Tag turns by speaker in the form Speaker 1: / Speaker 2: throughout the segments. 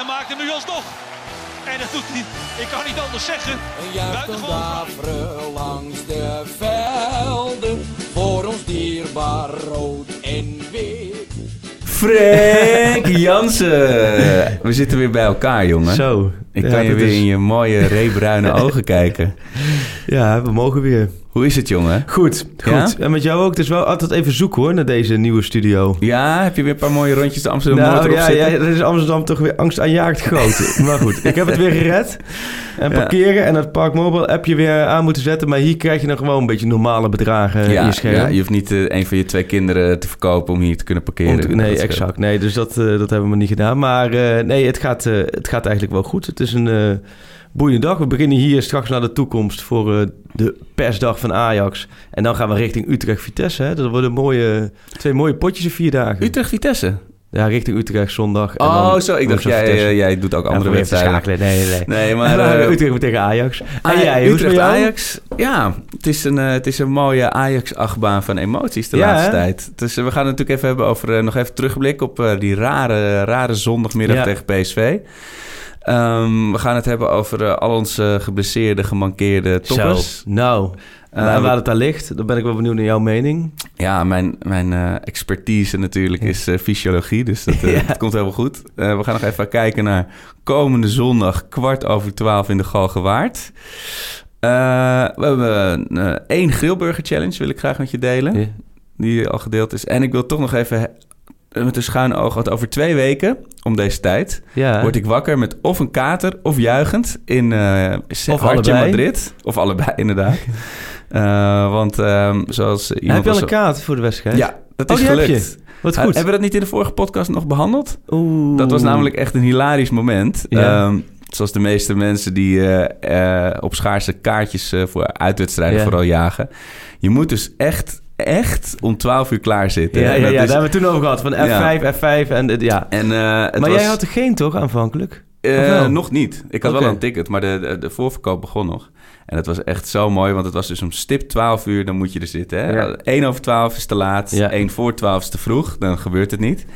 Speaker 1: en maakt hem nu alsnog. En dat doet hij, ik kan niet anders zeggen. Buitengewoon.
Speaker 2: langs de velden. Voor ons dierbaar rood en wit.
Speaker 3: Frank Jansen. We zitten weer bij elkaar, jongen.
Speaker 4: Zo.
Speaker 3: Ik
Speaker 4: Ja,
Speaker 3: kan je weer
Speaker 4: is-
Speaker 3: in je mooie reebruine ogen kijken.
Speaker 4: Ja, we mogen weer.
Speaker 3: Hoe is het, jongen?
Speaker 4: Goed,
Speaker 3: Ja?
Speaker 4: goed. En met jou ook. Het is wel altijd even zoeken hoor, naar deze nieuwe studio.
Speaker 3: Ja, heb je weer een paar mooie rondjes de Amsterdam
Speaker 4: nou
Speaker 3: erop
Speaker 4: ja,
Speaker 3: zitten?
Speaker 4: ja, dat is Amsterdam toch weer angstaanjagend groot. maar goed, ik heb het weer gered. En
Speaker 3: Ja.
Speaker 4: parkeren en het Park Mobile app je weer aan moeten zetten. Maar hier krijg je dan gewoon een beetje normale bedragen in
Speaker 3: Ja,
Speaker 4: je scherm.
Speaker 3: ja, je hoeft niet eh, een van je twee kinderen te verkopen om hier te kunnen parkeren.
Speaker 4: Te- nee,
Speaker 3: Dat
Speaker 4: exact. Nee, dus dat, eh, dat hebben we niet gedaan. Maar eh, nee, het gaat, het gaat eigenlijk wel goed. Het is een boeiende dag. We beginnen hier straks naar de toekomst voor eh, de persdag van Ajax. En dan gaan we richting Utrecht-Vitesse. Dat worden mooie, twee mooie potjes in vier dagen.
Speaker 3: Utrecht-Vitesse.
Speaker 4: Ja, richting Utrecht zondag. en
Speaker 3: Oh,
Speaker 4: dan
Speaker 3: zo. Ik dacht, jij, eh, jij doet ook andere wedstrijden.
Speaker 4: schakelen. Nee, nee, nee.
Speaker 3: Nee, maar... Eh,
Speaker 4: Utrecht tegen Ajax.
Speaker 3: Ah,
Speaker 4: en jij, hoe is het met jou?
Speaker 3: Utrecht-Ajax. Ja, het is een, het is een mooie Ajax-achtbaan van emoties de
Speaker 4: Ja,
Speaker 3: laatste
Speaker 4: hè?
Speaker 3: tijd. Dus we gaan het natuurlijk even hebben over... nog even terugblik op die rare, rare zondagmiddag
Speaker 4: Ja.
Speaker 3: tegen PSV. Ehm, we gaan het hebben over eh, al onze geblesseerde, gemankeerde toppers.
Speaker 4: Zo, nou.
Speaker 3: Eh, we-
Speaker 4: waar het aan ligt, dan ben ik wel benieuwd naar jouw mening.
Speaker 3: Ja, mijn, mijn eh, expertise natuurlijk is eh, fysiologie, dus dat, eh,
Speaker 4: Ja.
Speaker 3: dat komt helemaal goed. Eh, we gaan nog even kijken naar komende zondag, kwart over twaalf in de Galgenwaard. Eh we hebben eh, één grillburger challenge, wil ik graag met je delen,
Speaker 4: Ja.
Speaker 3: die al gedeeld is. En ik wil toch nog even met een schuin oog, want over twee weken, om deze tijd,
Speaker 4: Ja.
Speaker 3: word ik wakker met of een kater of juichend in eh
Speaker 4: Of
Speaker 3: Hartje. Madrid. Of allebei, inderdaad. Eh, want ehm, zoals iemand...
Speaker 4: Heb je al een kaart voor de wedstrijd?
Speaker 3: ja, dat
Speaker 4: Oh,
Speaker 3: is gelukt.
Speaker 4: Wat goed.
Speaker 3: Hebben we dat niet in de vorige podcast nog behandeld?
Speaker 4: Oeh.
Speaker 3: Dat was namelijk echt een hilarisch moment.
Speaker 4: Ja.
Speaker 3: Ehm, zoals de meeste mensen die eh, eh, op schaarse kaartjes eh, voor uitwedstrijden
Speaker 4: Ja.
Speaker 3: vooral jagen. Je moet dus echt, echt om 12 uur klaar zitten.
Speaker 4: Ja, ja,
Speaker 3: dat
Speaker 4: ja
Speaker 3: is-
Speaker 4: daar hebben we toen over gehad. Van F5, F5 en het- ja.
Speaker 3: En, eh, het
Speaker 4: maar
Speaker 3: was,
Speaker 4: jij had er geen toch aanvankelijk?
Speaker 3: eh, nog niet. Ik had wel een ticket, maar de, de, de voorverkoop begon nog. En het was echt zo mooi, want het was dus om stip 12 uur, dan moet je er zitten. Hè?
Speaker 4: Ja.
Speaker 3: 1 over 12 is te laat,
Speaker 4: Ja.
Speaker 3: 1 voor 12 is te vroeg, dan gebeurt het niet.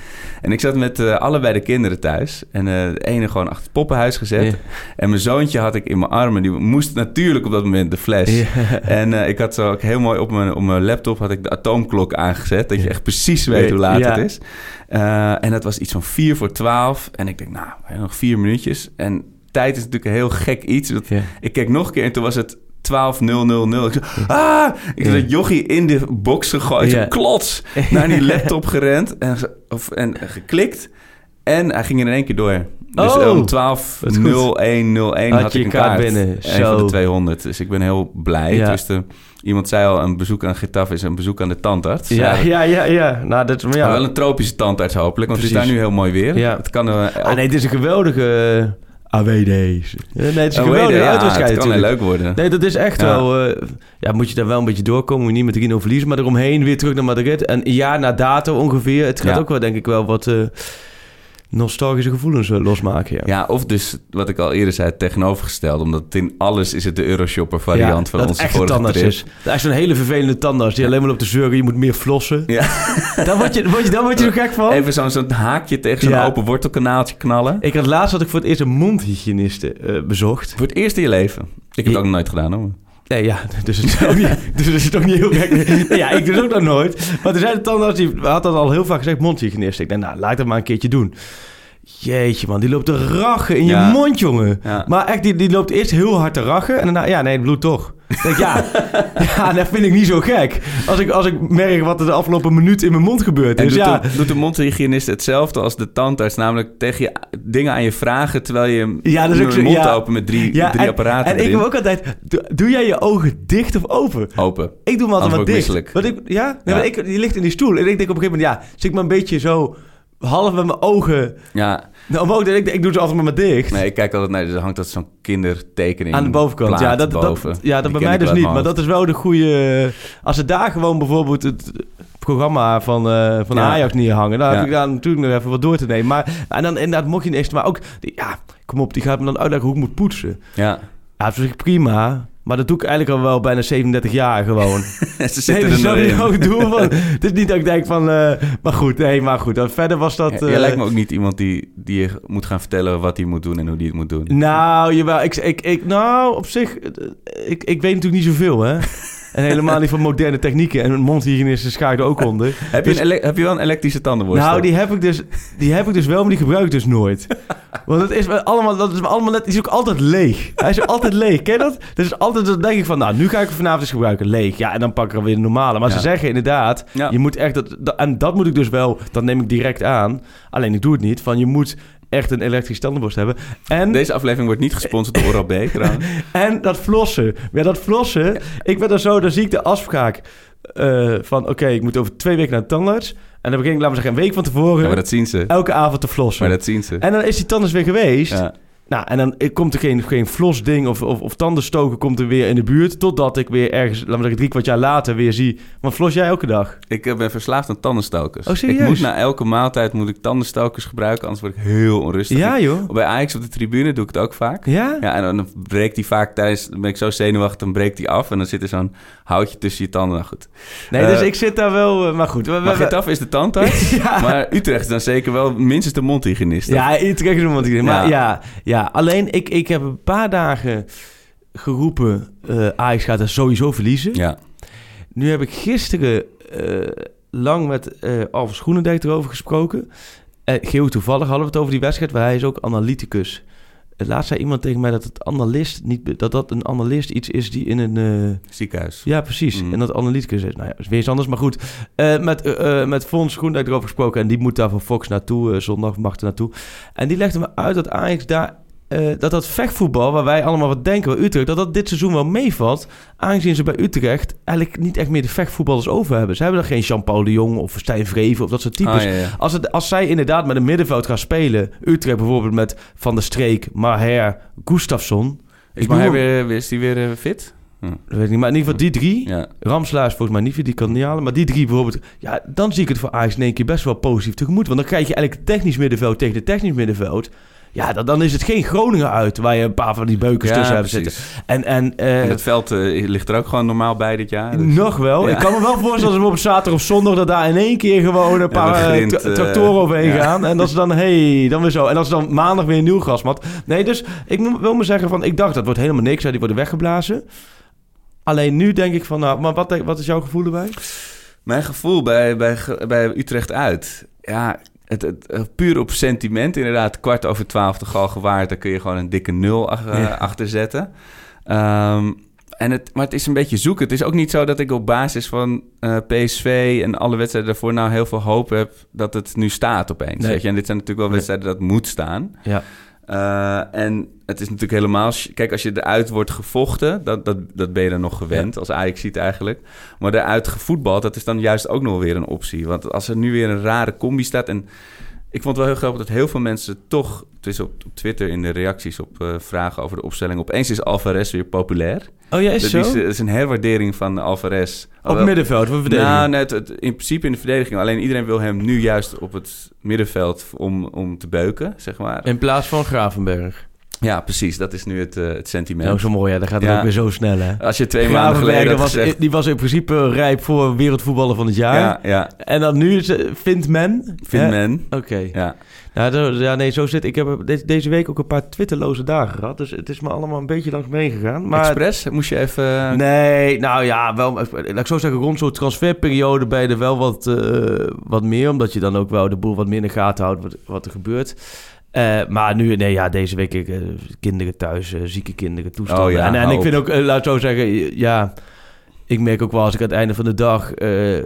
Speaker 3: En ik zat met eh, allebei de kinderen thuis. En eh, de ene gewoon achter het poppenhuis gezet.
Speaker 4: Ja.
Speaker 3: En mijn zoontje had ik in mijn armen. Die moest natuurlijk op dat moment de fles. En eh, ik had zo ook heel mooi op mijn, op mijn laptop had ik de atoomklok aangezet. Dat je echt precies weet hoe laat het is. En dat was iets van vier voor twaalf. En ik denk, nou, nog vier minuutjes. En tijd is natuurlijk een heel gek iets. Dat-
Speaker 4: Ja.
Speaker 3: Ik keek nog een keer en toen was het 12.000. Ik zei, ah! Ik
Speaker 4: Ja.
Speaker 3: jochie in de box gegooid.
Speaker 4: Ja.
Speaker 3: Klots! Naar die laptop gerend. En, of, en geklikt. En hij ging er in één keer door. Dus
Speaker 4: Oh,
Speaker 3: om
Speaker 4: wat
Speaker 3: 12.01.01
Speaker 4: Had
Speaker 3: had,
Speaker 4: je
Speaker 3: ik een
Speaker 4: kaart
Speaker 3: kaart.
Speaker 4: binnen.
Speaker 3: Een van de 200. Dus ik ben heel blij.
Speaker 4: Ja.
Speaker 3: Dus de, iemand zei al, een bezoek aan Getafe is een bezoek aan de tandarts.
Speaker 4: Ja, ja, ja, ja. Nou, dat is maar
Speaker 3: wel
Speaker 4: ja.
Speaker 3: een tropische tandarts hopelijk, want het is daar nu heel mooi weer.
Speaker 4: Ja.
Speaker 3: Het kan eh,
Speaker 4: Ah, nee, het is een geweldige uh, AWD. Nee, het is een geweldige
Speaker 3: ja,
Speaker 4: uitwedstrijd
Speaker 3: het kan leuk worden.
Speaker 4: Nee, dat is echt
Speaker 3: Ja.
Speaker 4: wel... eh, ja, moet je daar wel een beetje doorkomen. Moet je niet met 3-0 verliezen. Maar eromheen weer terug naar Madrid. En een jaar na dato ongeveer. Het gaat
Speaker 3: Ja.
Speaker 4: ook wel, denk ik, wel wat eh, nostalgische gevoelens eh, losmaken. Ja.
Speaker 3: Ja, of dus wat ik al eerder zei, het tegenovergestelde. Omdat het in alles is het de Euroshopper variant van
Speaker 4: dat
Speaker 3: onze
Speaker 4: echte
Speaker 3: vorige
Speaker 4: tandarts
Speaker 3: trip.
Speaker 4: is. Dat is zo'n hele vervelende tandarts die alleen maar op de zeuren. Je moet meer flossen.
Speaker 3: Ja.
Speaker 4: Daar word je, word je, daar word je er gek van.
Speaker 3: Even zo'n zo'n haakje tegen zo'n
Speaker 4: Ja.
Speaker 3: open wortelkanaaltje knallen.
Speaker 4: Ik had laatst had ik voor het eerst een mondhygiëniste eh, bezocht.
Speaker 3: Voor het eerst in je leven. Ik heb het ook nog nooit gedaan hoor.
Speaker 4: Nee, ja, dus het is ook niet, dus het ook niet heel gek. Ja, ik het ook nog nooit. Maar er zijn de tandarts, die had dat al heel vaak gezegd, mondhygiënist. Ik denk, nou, laat dat maar een keertje doen. Jeetje man, die loopt te rachen in je mond, jongen.
Speaker 3: Ja.
Speaker 4: Maar echt, die, die loopt eerst heel hard te rachen. En daarna, ja, nee, het bloedt toch. Denk, ja, ja, dat vind ik niet zo gek. Als ik, als ik merk wat er de afgelopen minuut in mijn mond gebeurd
Speaker 3: En
Speaker 4: is.
Speaker 3: doet,
Speaker 4: ja,
Speaker 3: de, doet de mondhygiënist hetzelfde als de tandarts? Namelijk tegen je dingen aan je vragen... terwijl je
Speaker 4: Ja, dat is ook
Speaker 3: je
Speaker 4: zo-
Speaker 3: mond
Speaker 4: ja.
Speaker 3: open met drie,
Speaker 4: ja,
Speaker 3: drie
Speaker 4: en,
Speaker 3: apparaten
Speaker 4: En ik heb ook altijd, doe, doe jij je ogen dicht of open?
Speaker 3: Open.
Speaker 4: Ik doe hem altijd
Speaker 3: ik
Speaker 4: dicht.
Speaker 3: misselijk.
Speaker 4: Want ik, ja? Nee, ik, die ligt in die stoel. En ik denk op een gegeven moment, ja, zit ik maar een beetje zo half met mijn ogen
Speaker 3: Ja,
Speaker 4: nou, omhoog. Ik, ik doe ze altijd maar dicht.
Speaker 3: nee, ik kijk altijd naar... Er hangt altijd zo'n kindertekening
Speaker 4: Aan de bovenkant. Ja, dat,
Speaker 3: boven.
Speaker 4: dat, ja, dat bij mij dus niet. Maar dat is wel de goede... Als ze daar gewoon bijvoorbeeld het programma van, eh, van
Speaker 3: Ja.
Speaker 4: Ajax neerhangen... dan
Speaker 3: Ja.
Speaker 4: heb ik daar natuurlijk nog even wat door te nemen. Maar en dan inderdaad mocht je niet. Maar ook, die- ja, kom op, die gaat me dan uitleggen hoe ik moet poetsen.
Speaker 3: Ja,
Speaker 4: Ja, dat ik prima. Maar dat doe ik eigenlijk al wel bijna 37 jaar gewoon.
Speaker 3: ze
Speaker 4: Nee,
Speaker 3: zitten
Speaker 4: dat
Speaker 3: nog
Speaker 4: ik
Speaker 3: in.
Speaker 4: ook doen. Van, het is niet dat ik denk van... eh, maar goed, nee, maar goed. Dan verder was dat...
Speaker 3: Jij
Speaker 4: eh,
Speaker 3: lijkt me ook niet iemand die, die je moet gaan vertellen wat hij moet doen en hoe hij het moet doen.
Speaker 4: Nou, jawel. Ik, ik, ik, nou, op zich... eh, Ik, ik weet natuurlijk niet zoveel, hè. En helemaal niet van moderne technieken. En mondhygiënisten schaak er ook onder.
Speaker 3: Heb je,
Speaker 4: Dus-
Speaker 3: een ele- heb je wel een elektrische tandenborstel?
Speaker 4: Nou, die heb ik dus, die heb ik dus wel, maar die gebruik ik dus nooit. Want het is allemaal, dat is allemaal net, die is ook altijd leeg. Hij is ook altijd leeg, ken je dat? Dus altijd dan denk ik van, nou, nu ga ik hem vanavond eens gebruiken, leeg. Ja, en dan pak ik er weer de normale. Maar
Speaker 3: Ja.
Speaker 4: ze zeggen inderdaad,
Speaker 3: Ja.
Speaker 4: je moet echt, dat, dat- en dat moet ik dus wel, dat neem ik direct aan. Alleen ik doe het niet, van je moet echt een elektrische tandenborstel hebben. En,
Speaker 3: Deze aflevering wordt niet gesponsord door Oral-B trouwens.
Speaker 4: en dat flossen. Ja, dat flossen. Ik ben dan zo, dan zie ik de afspraak eh, van, oké, ik moet over twee weken naar de tandarts. En dan begin ik, laten we zeggen, een week van tevoren,
Speaker 3: Ja, maar dat zien ze.
Speaker 4: elke avond te flossen.
Speaker 3: Maar dat zien ze.
Speaker 4: En dan is die tandarts weer geweest.
Speaker 3: Ja.
Speaker 4: Nou, en dan komt er geen, geen flosding of, of, of tandenstoken komt er weer in de buurt. Totdat ik weer ergens, laten we zeggen, drie kwart jaar later weer zie. Want flos jij elke dag?
Speaker 3: Ik eh, ben verslaafd aan tandenstokers.
Speaker 4: Oh, serieus?
Speaker 3: Ik moet na elke maaltijd moet ik tandenstokers gebruiken, anders word ik heel onrustig.
Speaker 4: Ja, joh.
Speaker 3: Bij Ajax op de tribune doe ik het ook vaak.
Speaker 4: Ja?
Speaker 3: Ja, en dan breekt die vaak tijdens... Dan ben ik zo zenuwachtig, dan breekt die af. En dan zit er zo'n houtje tussen je tanden. Nou goed.
Speaker 4: Nee,
Speaker 3: Eh,
Speaker 4: dus ik zit daar wel... eh, maar goed.
Speaker 3: Maar
Speaker 4: we-
Speaker 3: Getafe is de tandarts.
Speaker 4: Ja.
Speaker 3: Maar Utrecht is dan zeker wel minstens de mondhygiënist.
Speaker 4: Ja, Utrecht is iemand die... Maar
Speaker 3: Ja.
Speaker 4: ja, ja, alleen ik, ik heb een paar dagen geroepen... eh Ajax gaat er sowieso verliezen.
Speaker 3: Ja.
Speaker 4: Nu heb ik gisteren eh, lang met eh Alves Groenendijk erover gesproken. Eh heel toevallig hadden we het over die wedstrijd, waar hij is ook analyticus. Laatst zei iemand tegen mij dat het analist niet dat dat een analist iets is die in een
Speaker 3: Ziekenhuis.
Speaker 4: ja precies
Speaker 3: Mm.
Speaker 4: en dat analyticus is. Nou ja, is weer iets anders, maar goed. Met met Fons Groenendijk erover gesproken en die moet daar van Fox naartoe zondag mag er naartoe. En die legde me uit dat Ajax daar eh, dat dat vechtvoetbal, waar wij allemaal wat denken bij Utrecht, dat dat dit seizoen wel meevalt. Aangezien ze bij Utrecht eigenlijk niet echt meer de vechtvoetballers over hebben. Ze hebben er geen Jean-Paul de Jong of Stijn Vreven of dat soort types.
Speaker 3: Ah, ja, ja.
Speaker 4: Als, het, als zij inderdaad met een middenveld gaan spelen, Utrecht bijvoorbeeld met Van der Streek, Maher, Gustafsson.
Speaker 3: Is,
Speaker 4: bedoel-
Speaker 3: weer, is die weer eh, fit?
Speaker 4: Dat weet ik niet, maar in ieder geval die drie.
Speaker 3: Ja.
Speaker 4: Ramslaar is volgens mij niet, die kan niet halen. Maar die drie bijvoorbeeld, ja, dan zie ik het voor Ajax in één keer best wel positief tegemoet. Want dan krijg je eigenlijk technisch middenveld tegen de technisch middenveld. Ja, dan, dan is het geen Groningen uit, waar je een paar van die beukers
Speaker 3: Ja,
Speaker 4: tussen hebt zitten. En, en, eh,
Speaker 3: En het veld eh, ligt er ook gewoon normaal bij dit jaar. dus-
Speaker 4: Nog wel.
Speaker 3: Ja.
Speaker 4: Ik kan me wel voorstellen dat we op zaterdag of zondag... dat daar in één keer gewoon een paar eh,
Speaker 3: grind,
Speaker 4: tra- tractoren overheen
Speaker 3: ja.
Speaker 4: gaan. En dat is dan, hey, dan weer zo. En dat is dan maandag weer een nieuw grasmat. Nee, dus ik wil me zeggen van... Ik dacht, dat wordt helemaal niks. hè, Die worden weggeblazen. Alleen nu denk ik van, nou, maar wat, wat is jouw gevoel erbij?
Speaker 3: Mijn gevoel bij, bij, bij Utrecht uit. Ja, het, het, eh, puur op sentiment. Inderdaad, kwart over twaalf de gal gewaard. Daar kun je gewoon een dikke nul ach- eh,
Speaker 4: Ja.
Speaker 3: achter zetten. Ehm, en het, maar het is een beetje zoeken. Het is ook niet zo dat ik op basis van eh, PSV en alle wedstrijden daarvoor nou heel veel hoop heb dat het nu staat opeens.
Speaker 4: Nee.
Speaker 3: Weet je? En dit zijn natuurlijk wel
Speaker 4: Nee.
Speaker 3: wedstrijden dat moet staan.
Speaker 4: Ja.
Speaker 3: Eh, en het is natuurlijk helemaal... Kijk, als je eruit wordt gevochten, dat, dat, dat ben je dan nog gewend, als Ajax ziet eigenlijk. Maar eruit gevoetbald, dat is dan juist ook nog weer een optie. Want als er nu weer een rare combi staat... en ik vond het wel heel grappig dat heel veel mensen toch... het is op, op Twitter in de reacties op eh, vragen over de opstelling... opeens is Alvarez weer populair.
Speaker 4: Oh ja, is
Speaker 3: dat
Speaker 4: zo?
Speaker 3: is, is een herwaardering van Alvarez.
Speaker 4: op
Speaker 3: Alhoewel-
Speaker 4: middenveld, we verdedigen.
Speaker 3: nou, net, het, in principe in de verdediging. Alleen iedereen wil hem nu juist op het middenveld om, om te beuken, zeg maar.
Speaker 4: In plaats van Gravenberg.
Speaker 3: Ja, precies. Dat is nu het, eh, het sentiment.
Speaker 4: Nou, zo mooi, ja. Dat gaat het
Speaker 3: Ja.
Speaker 4: ook weer zo snel, hè?
Speaker 3: Als je twee maanden geleden
Speaker 4: was,
Speaker 3: gezegd...
Speaker 4: die was in principe rijp voor wereldvoetballer van het jaar.
Speaker 3: Ja, ja,
Speaker 4: En dan nu is, het- vindt men...
Speaker 3: vindt
Speaker 4: hè?
Speaker 3: men.
Speaker 4: Oké.
Speaker 3: Ja.
Speaker 4: Ja, zo- ja, nee, zo zit ik. heb de- deze week ook een paar Twitterloze dagen gehad. Dus het is me allemaal een beetje langs me heen gegaan. Maar
Speaker 3: Express, moest je even...
Speaker 4: Nee, nou ja, wel, laat ik zo zeggen, rond zo'n transferperiode ben je er wel wat, eh, wat meer. Omdat je dan ook wel de boel wat meer in de gaten houdt wat, wat er gebeurt. Eh, maar nu, nee, ja, deze week ik, eh, kinderen thuis, eh, zieke kinderen, toestanden.
Speaker 3: Oh ja,
Speaker 4: en en ik vind ook, laat ik zo zeggen, ja, ik merk ook wel als ik aan het einde van de dag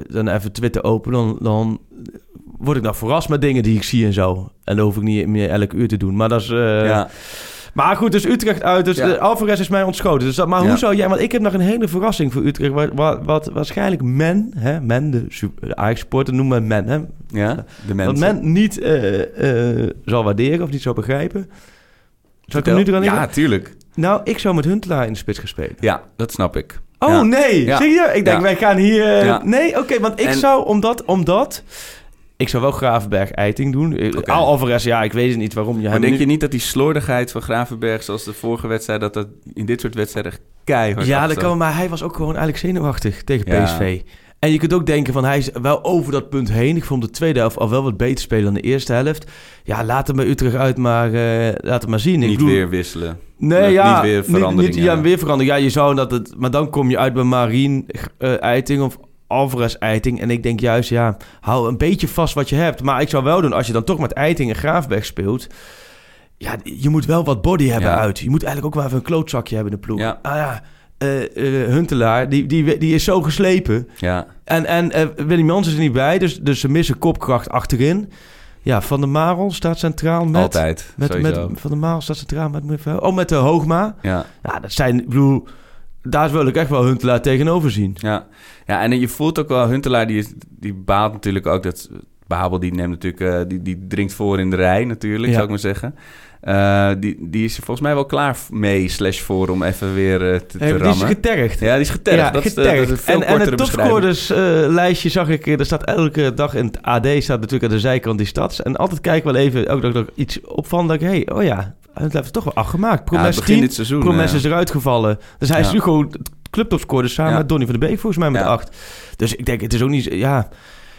Speaker 4: dan even Twitter open, dan, dan word ik nou verrast met dingen die ik zie en zo. En dat hoef ik niet meer elk uur te doen. Maar dat is...
Speaker 3: ja.
Speaker 4: Maar goed, dus Utrecht uit. Dus
Speaker 3: Ja.
Speaker 4: eh, Alvarez is mij ontschoten. Dus dat, maar
Speaker 3: Ja.
Speaker 4: hoe zou jij... Want ik heb nog een hele verrassing voor Utrecht. Wat, wat, wat waarschijnlijk men, hè, men, de, de Ajax-sporter noemen men, hè,
Speaker 3: ja, de
Speaker 4: dat
Speaker 3: mensen.
Speaker 4: men niet eh, eh, zal waarderen of niet zal begrijpen. Zal ik hem nu
Speaker 3: Vertel.
Speaker 4: eraan
Speaker 3: Ja, tuurlijk.
Speaker 4: Nou, ik zou met Huntelaar in de spits gaan spelen.
Speaker 3: Ja, dat snap ik.
Speaker 4: Oh
Speaker 3: Ja.
Speaker 4: nee,
Speaker 3: Ja.
Speaker 4: zie je? Ik denk,
Speaker 3: Ja.
Speaker 4: wij gaan hier... Nee, oké, want ik
Speaker 3: En-
Speaker 4: zou, omdat, omdat... Ik zou wel Gravenberg-Eiting doen. Eh,
Speaker 3: Oké.
Speaker 4: Al Alvarez, ja, ik weet het niet waarom je
Speaker 3: Maar
Speaker 4: hem
Speaker 3: denk
Speaker 4: nu-
Speaker 3: je niet dat die slordigheid van Gravenberg, zoals de vorige wedstrijd, dat dat in dit soort wedstrijden keihard
Speaker 4: Ja, dat kan, maar hij was ook gewoon eigenlijk zenuwachtig tegen
Speaker 3: Ja.
Speaker 4: PSV. En je kunt ook denken van hij is wel over dat punt heen. Ik vond de tweede helft al wel wat beter spelen dan de eerste helft. Ja, laat hem bij Utrecht uit, maar eh, laat het maar zien. Ik
Speaker 3: Niet
Speaker 4: bedoel-
Speaker 3: weer wisselen.
Speaker 4: Nee,
Speaker 3: Niet
Speaker 4: ja.
Speaker 3: weer
Speaker 4: Niet,
Speaker 3: veranderingen.
Speaker 4: ja, weer veranderen. Ja, je zou dat het... Maar dan kom je uit bij Marien eh Eiting of Alvarez Eiting. En ik denk juist, ja, hou een beetje vast wat je hebt. Maar ik zou wel doen, als je dan toch met Eiting en Graafberg speelt... Ja, je moet wel wat body hebben
Speaker 3: Ja.
Speaker 4: uit. Je moet eigenlijk ook wel even een klootzakje hebben in de ploeg.
Speaker 3: Ja.
Speaker 4: Ah ja, eh, eh, Huntelaar, die, die, die is zo geslepen.
Speaker 3: Ja,
Speaker 4: En, en eh, Willem Jans is er niet bij, dus, dus ze missen kopkracht achterin. Ja, Van der Marel staat centraal met...
Speaker 3: altijd.
Speaker 4: Met,
Speaker 3: sowieso.
Speaker 4: met Van der Marel staat centraal met... met oh, met de Hoogma.
Speaker 3: Ja,
Speaker 4: Ja, dat zijn... Ik bedoel, daar wil ik echt wel Huntelaar tegenover zien.
Speaker 3: ja. ja, en je voelt ook wel, Huntelaar die, is- die baalt natuurlijk ook dat... Babel die neemt natuurlijk, eh, die, die dringt voor in de rij natuurlijk,
Speaker 4: Ja.
Speaker 3: zou ik maar zeggen. Eh, die, die is er volgens mij wel klaar mee, slash voor, om even weer eh, te, te
Speaker 4: Hey, die is
Speaker 3: rammen.
Speaker 4: getergd.
Speaker 3: Ja, die is getergd.
Speaker 4: Ja,
Speaker 3: dat is
Speaker 4: getergd.
Speaker 3: dat is een veel
Speaker 4: en, en het topscorerslijstje zag ik... Er staat elke dag in het AD staat natuurlijk aan de zijkant die stads. En altijd kijk ik wel even... Ook dat ik iets opvalt. Dat ik, hey, oh ja, het heeft toch wel afgemaakt.
Speaker 3: Ja,
Speaker 4: Promes
Speaker 3: begin
Speaker 4: 10,
Speaker 3: dit seizoen.
Speaker 4: Promes
Speaker 3: eh,
Speaker 4: is eruit gevallen. Dus hij is nu gewoon clubtopscorer samen met Donny van de Beek volgens mij met acht. Dus ik denk, het is ook niet... Ja...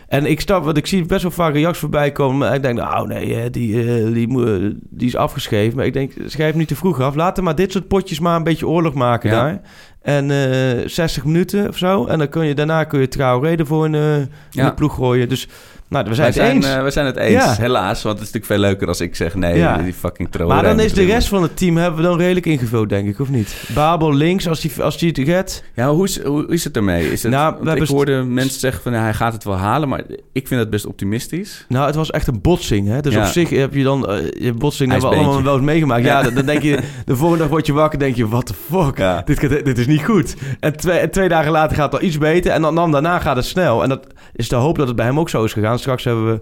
Speaker 4: En ik snap, want ik zie best wel vaak reacties voorbij komen. Maar ik denk, nou nee, die, eh, die, moet- die is afgeschreven. Maar ik denk, schrijf niet te vroeg af. Laten maar dit soort potjes maar een beetje oorlog maken
Speaker 3: Ja.
Speaker 4: daar. En eh 60 minuten of zo. En dan kun je daarna kun je Traoré ervoor in, eh, in
Speaker 3: Ja.
Speaker 4: de ploeg gooien. Dus nou, we zijn het
Speaker 3: zijn,
Speaker 4: eens.
Speaker 3: eh, we zijn het eens,
Speaker 4: Ja.
Speaker 3: helaas. Want het is natuurlijk veel leuker als ik zeg nee,
Speaker 4: Ja.
Speaker 3: die fucking Traoré.
Speaker 4: maar dan is de rest van het team hebben we dan redelijk ingevuld, denk ik, of niet? Babel links, als die, als die het redt.
Speaker 3: Ja, hoe is, hoe is het ermee? Is het,
Speaker 4: Nou, we
Speaker 3: ik hoorde mensen zeggen van ja, hij gaat het wel halen, maar ik vind het best optimistisch.
Speaker 4: Nou, het was echt een botsing. Hè? Dus
Speaker 3: Ja.
Speaker 4: op zich heb je dan... eh, je botsing hebben we allemaal wel eens meegemaakt. Ja, dan, dan denk je... De volgende dag word je wakker denk je... What the fuck? Dit, dit is niet goed. En twee, twee dagen later gaat het al iets beter. En dan, dan daarna gaat het snel. En dat is de hoop dat het bij hem ook zo is gegaan. Straks hebben we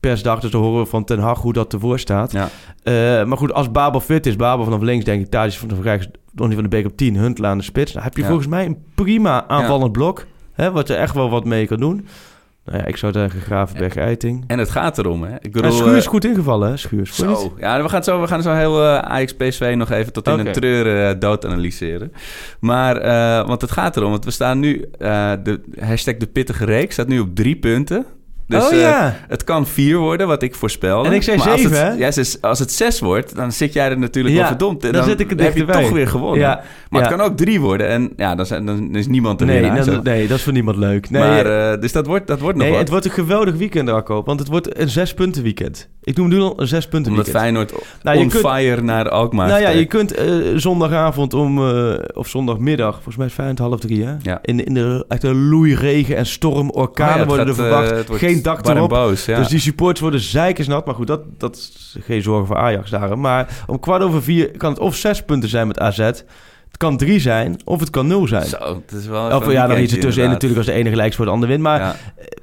Speaker 4: persdag, dus dan horen we van Ten Hag hoe dat ervoor staat.
Speaker 3: Ja.
Speaker 4: Eh, maar goed, als Babel fit is, Babel vanaf links, denk ik, Thadis vanaf rechts, Donny van de Beek op 10, Huntelaar aan de spits. Dan heb je
Speaker 3: Ja.
Speaker 4: volgens mij een prima aanvallend blok, hè, wat er echt wel wat mee kan doen. Nou ja, ik zou zeggen Gravenberg, Eiting.
Speaker 3: En het gaat erom, hè? Ik
Speaker 4: En
Speaker 3: bedoel,
Speaker 4: Schuur is
Speaker 3: eh,
Speaker 4: goed ingevallen, hè? Schuur. Je niet?
Speaker 3: Zo, ja, we gaan zo, we gaan zo heel Ajax PSV nog even tot in een treur eh, dood analyseren. Maar, want het gaat erom, want we staan nu, eh, de hashtag de pittige reeks staat nu op drie punten. Dus
Speaker 4: oh
Speaker 3: eh,
Speaker 4: ja.
Speaker 3: het kan vier worden, wat ik voorspelde.
Speaker 4: En ik zei
Speaker 3: Maar als
Speaker 4: zeven,
Speaker 3: het,
Speaker 4: hè?
Speaker 3: Ja, zes- als het zes wordt, dan zit jij er natuurlijk
Speaker 4: Ja,
Speaker 3: wel verdomd. En
Speaker 4: dan zit ik er
Speaker 3: heb je toch weer gewonnen.
Speaker 4: Ja,
Speaker 3: Maar het kan ook drie worden. En ja, dan, zijn, dan is niemand er
Speaker 4: Nee, dan- nee, dat is voor niemand leuk. Nee,
Speaker 3: maar, eh, dus dat wordt, dat wordt nog
Speaker 4: nee
Speaker 3: wat.
Speaker 4: het wordt een geweldig weekend, Arco. Want het wordt een zes punten weekend. Ik noem nu al een zes punten
Speaker 3: Omdat
Speaker 4: weekend.
Speaker 3: Feyenoord
Speaker 4: Nou,
Speaker 3: on
Speaker 4: kunt-
Speaker 3: fire naar Alkmaar
Speaker 4: Nou ja, je kunt eh, zondagavond om, eh, of zondagmiddag, volgens mij is Feyenoord half drie, hè?
Speaker 3: Ja.
Speaker 4: In, in de echt een loeiregen en storm,
Speaker 3: Oh
Speaker 4: orkanen worden er
Speaker 3: eh,
Speaker 4: verwacht. Dak erop.
Speaker 3: boos, ja.
Speaker 4: Dus die supporters worden zeikersnat. Maar goed, dat, dat is geen zorgen voor Ajax daarom. Maar om kwart over vier kan het of zes punten zijn met AZ. Het kan drie zijn, of het kan nul zijn.
Speaker 3: Zo, het is wel
Speaker 4: Of ja, dan iets ertussenin natuurlijk als de ene gelijk voor de ander wint. Maar
Speaker 3: Ja.
Speaker 4: eh,